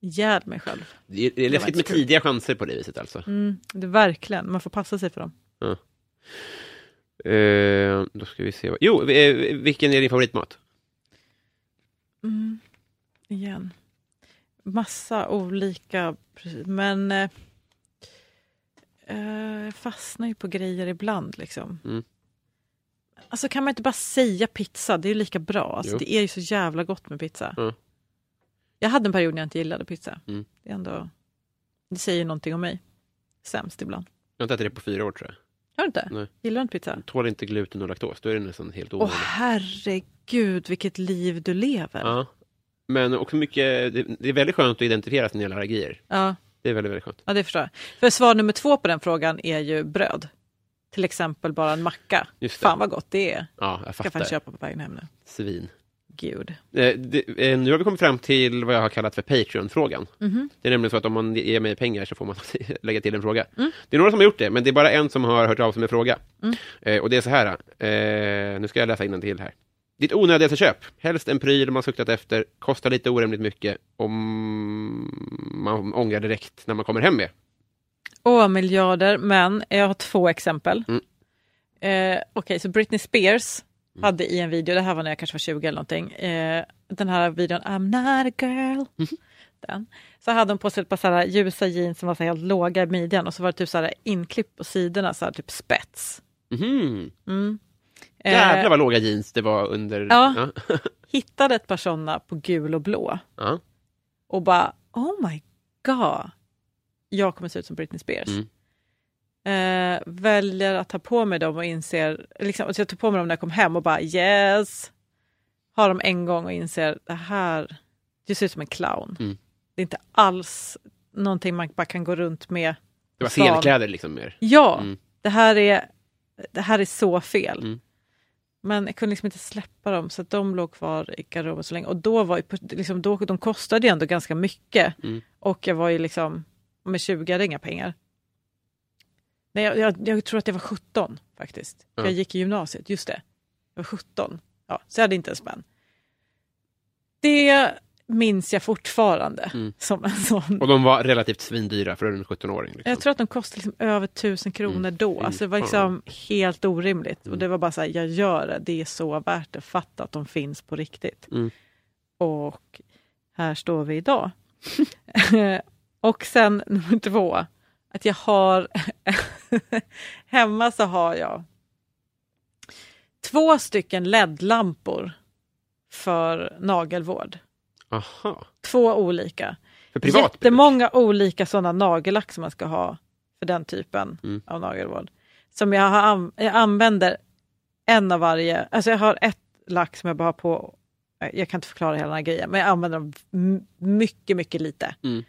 ihjäl mig själv. Det är, det är var läskigt med kul. tidiga chanser på det viset alltså. Mm, det verkligen, man får passa sig för dem. Eh, då ska vi se. Jo, eh, vilken är din favoritmat? Mm. Igen. Massa olika, men jag fastnar ju på grejer ibland liksom. Mm. Alltså kan man inte bara säga pizza, det är ju lika bra. Alltså, Jo. det är ju så jävla gott med pizza. Mm. Jag hade en period när jag inte gillade pizza. Mm. Det, är ändå, det säger någonting om mig. Sämst ibland. Jag har inte ätit det på fyra år tror jag. Har du inte? Nej. Gillar du inte pizza? Tål inte gluten och laktos, då är det nästan helt Åh omöjligt. herregud vilket liv du lever. ja. Men också mycket, det, det är väldigt skönt att identifiera sina allergier. ja. Det är väldigt, väldigt skönt. Ja, det förstår jag. För svar nummer två på den frågan är ju bröd. Till exempel bara en macka. Just det. Fan vad gott det är. Ja, jag Ska fan fattar. köpa på vägen hem nu. Svin. Gud. Eh, det, eh, nu har vi kommit fram till vad jag har kallat för Patreon-frågan. Mhm. Det är nämligen så att om man ger mig pengar så får man lägga till en fråga. Mm. Det är några som har gjort det, men det är bara en som har hört av sig med fråga. Mm. Eh, och det är så här, eh, nu ska jag läsa till här. Ditt onödigaste köp, helst en pryl man suktat efter, kostar lite orimligt mycket och man ångrar direkt när man kommer hem med. Åh, miljarder. Men jag har två exempel. Mm. Eh, Okej, så Britney Spears hade i en video, det här var när jag kanske var 20 eller någonting, eh, den här videon I'm not a girl. Mhm. Den. Så hade hon på sig ett par så här ljusa jeans som var så helt låga i midjan och så var det typ så här inklipp på sidorna, så här typ spets. Mhm. Mm. Eh, Jävlar vad låga jeans det var under... Ja. Ja. hittade ett par sådana på gul och blå ja. och bara oh my god, jag kommer se ut som Britney Spears. Mm. Eh, väljer att ta på mig dem och inser, liksom, alltså jag tog på mig dem när jag kom hem och bara yes, har dem en gång och inser det här, det ser ut som en clown. Mm. Det är inte alls någonting man bara kan gå runt med. Det var scenkläder liksom mer. Ja, Mm. det, här är, det här är så fel. Mm. Men jag kunde liksom inte släppa dem så att de låg kvar i garderoben så länge. Och då var ju, liksom, då, de kostade ju ändå ganska mycket. Mm. Och jag var ju liksom, med 20 hade inga pengar. Nej, jag, jag, jag tror att jag var 17 faktiskt. Ja. Jag gick i gymnasiet, just det. Jag var 17. Ja, så jag hade inte en spänn. Det minns jag fortfarande Mm. som en sån Och de var relativt svindyra för en 17-åring. Liksom. jag tror att de kostade liksom över tusen kronor Mm. då. Fy Alltså det var liksom helt orimligt. Och det var bara så här, jag gör det, det är så värt det. Fatta att de finns på riktigt. Mm. Och här står vi idag. och sen nummer två, att jag har hemma så har jag två stycken LED-lampor för nagelvård. Aha. Två olika. För privat. Jättemånga olika sådana nagellack som man ska ha för den typen Mm. av nagelvård. Som jag, har jag använder en av varje, alltså jag har ett lack som jag bara har på, jag kan inte förklara hela den här grejen, men jag använder dem mycket, mycket lite. Mm.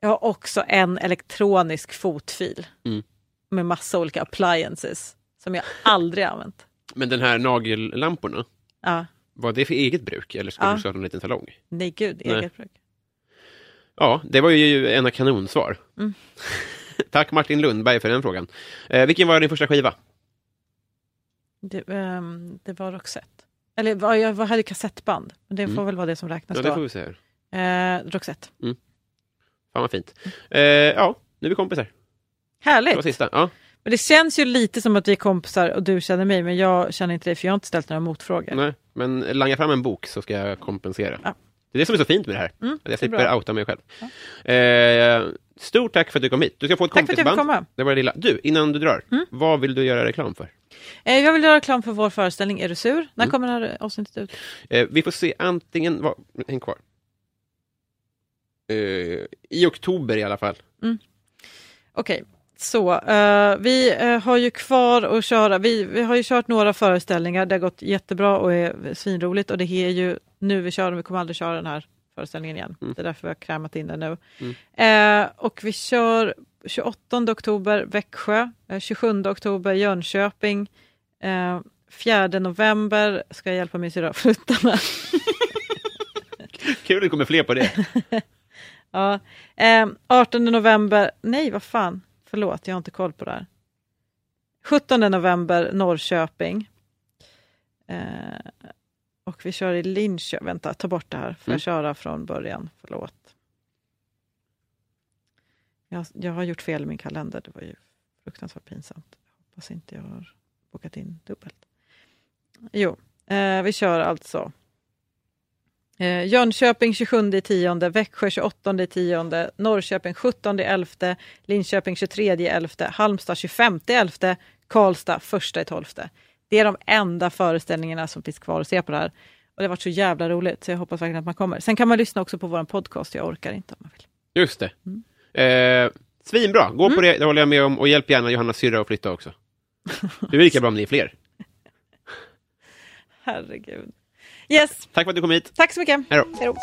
Jag har också en elektronisk fotfil Mm. med massa olika appliances som jag aldrig använt. Men den här nagellamporna, Ja, var det för eget bruk eller skulle Ja. du starta en liten salong? nej gud, Nej. eget bruk. Ja, det var ju en kanonsvar. Mm. Tack Martin Lundberg för den frågan. Eh, vilken var din första skiva? Det, ehm, det var Roxette. Eller jag hade kassettband, men det Mm. får väl vara det som räknas Ja, då. det får vi se här. Eh, Roxette. Fan vad fint. Eh, ja, nu är vi kompisar. Det var Härligt! sista. Ja. Men det känns ju lite som att vi är kompisar och du känner mig, men jag känner inte dig för jag har inte ställt några motfrågor. Nej, men langa fram en bok så ska jag kompensera. Ja. Det är det som är så fint med det här. Mm, att jag slipper outa mig själv. Eh, stort tack för att du kom hit. Du ska få ett Tack för att kompisband. komma. Mm. Det var det lilla. Du, innan du drar. Vad vill du göra reklam för? Eh, jag vill göra reklam för vår föreställning Är du sur? När Mm. kommer det här avsnittet ut? Eh, vi får se antingen... Vad, häng kvar. Eh, I oktober i alla fall. Okej, så eh, vi eh, har ju kvar att köra, vi, vi har ju kört några föreställningar, det har gått jättebra och är svinroligt och det är ju nu vi kör och vi kommer aldrig köra den här föreställningen igen. Mm. Det är därför vi har krämat in den nu. Mm. Eh, och vi kör 28 oktober Växjö, eh, 27 oktober Jönköping, eh, 4 november ska jag hjälpa min syrra att flytta Kul att det kommer fler på det. Ja. Eh, 18 november, nej vad fan, förlåt jag har inte koll på det här. 17 november Norrköping. Eh, och vi kör i Linköping, vänta ta bort det här, får Mm. jag köra från början, förlåt. Jag, jag har gjort fel i min kalender, det var ju fruktansvärt pinsamt. Jag hoppas inte jag har bokat in dubbelt. Jo, eh, vi kör alltså Eh, Jönköping 27 10, Växjö 28 10, Norrköping 17 11, Linköping 23 11, Halmstad 25 11, Karlstad 1 12. Det är de enda föreställningarna som finns kvar att se på det här. Och det har varit så jävla roligt så jag hoppas verkligen att man kommer. Sen kan man lyssna också på vår podcast, jag orkar inte om man vill. Just det. Eh, svinbra. Gå på det, det håller jag med om. Och hjälp gärna Johannas syrra att flytta också. Det är lika bra om ni är fler. Herregud. Yes, Tack för att du kom hit. tack så mycket. Hej då. Hej då.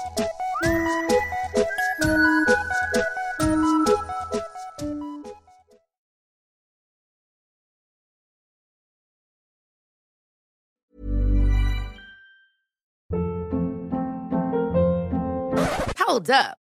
Hold up.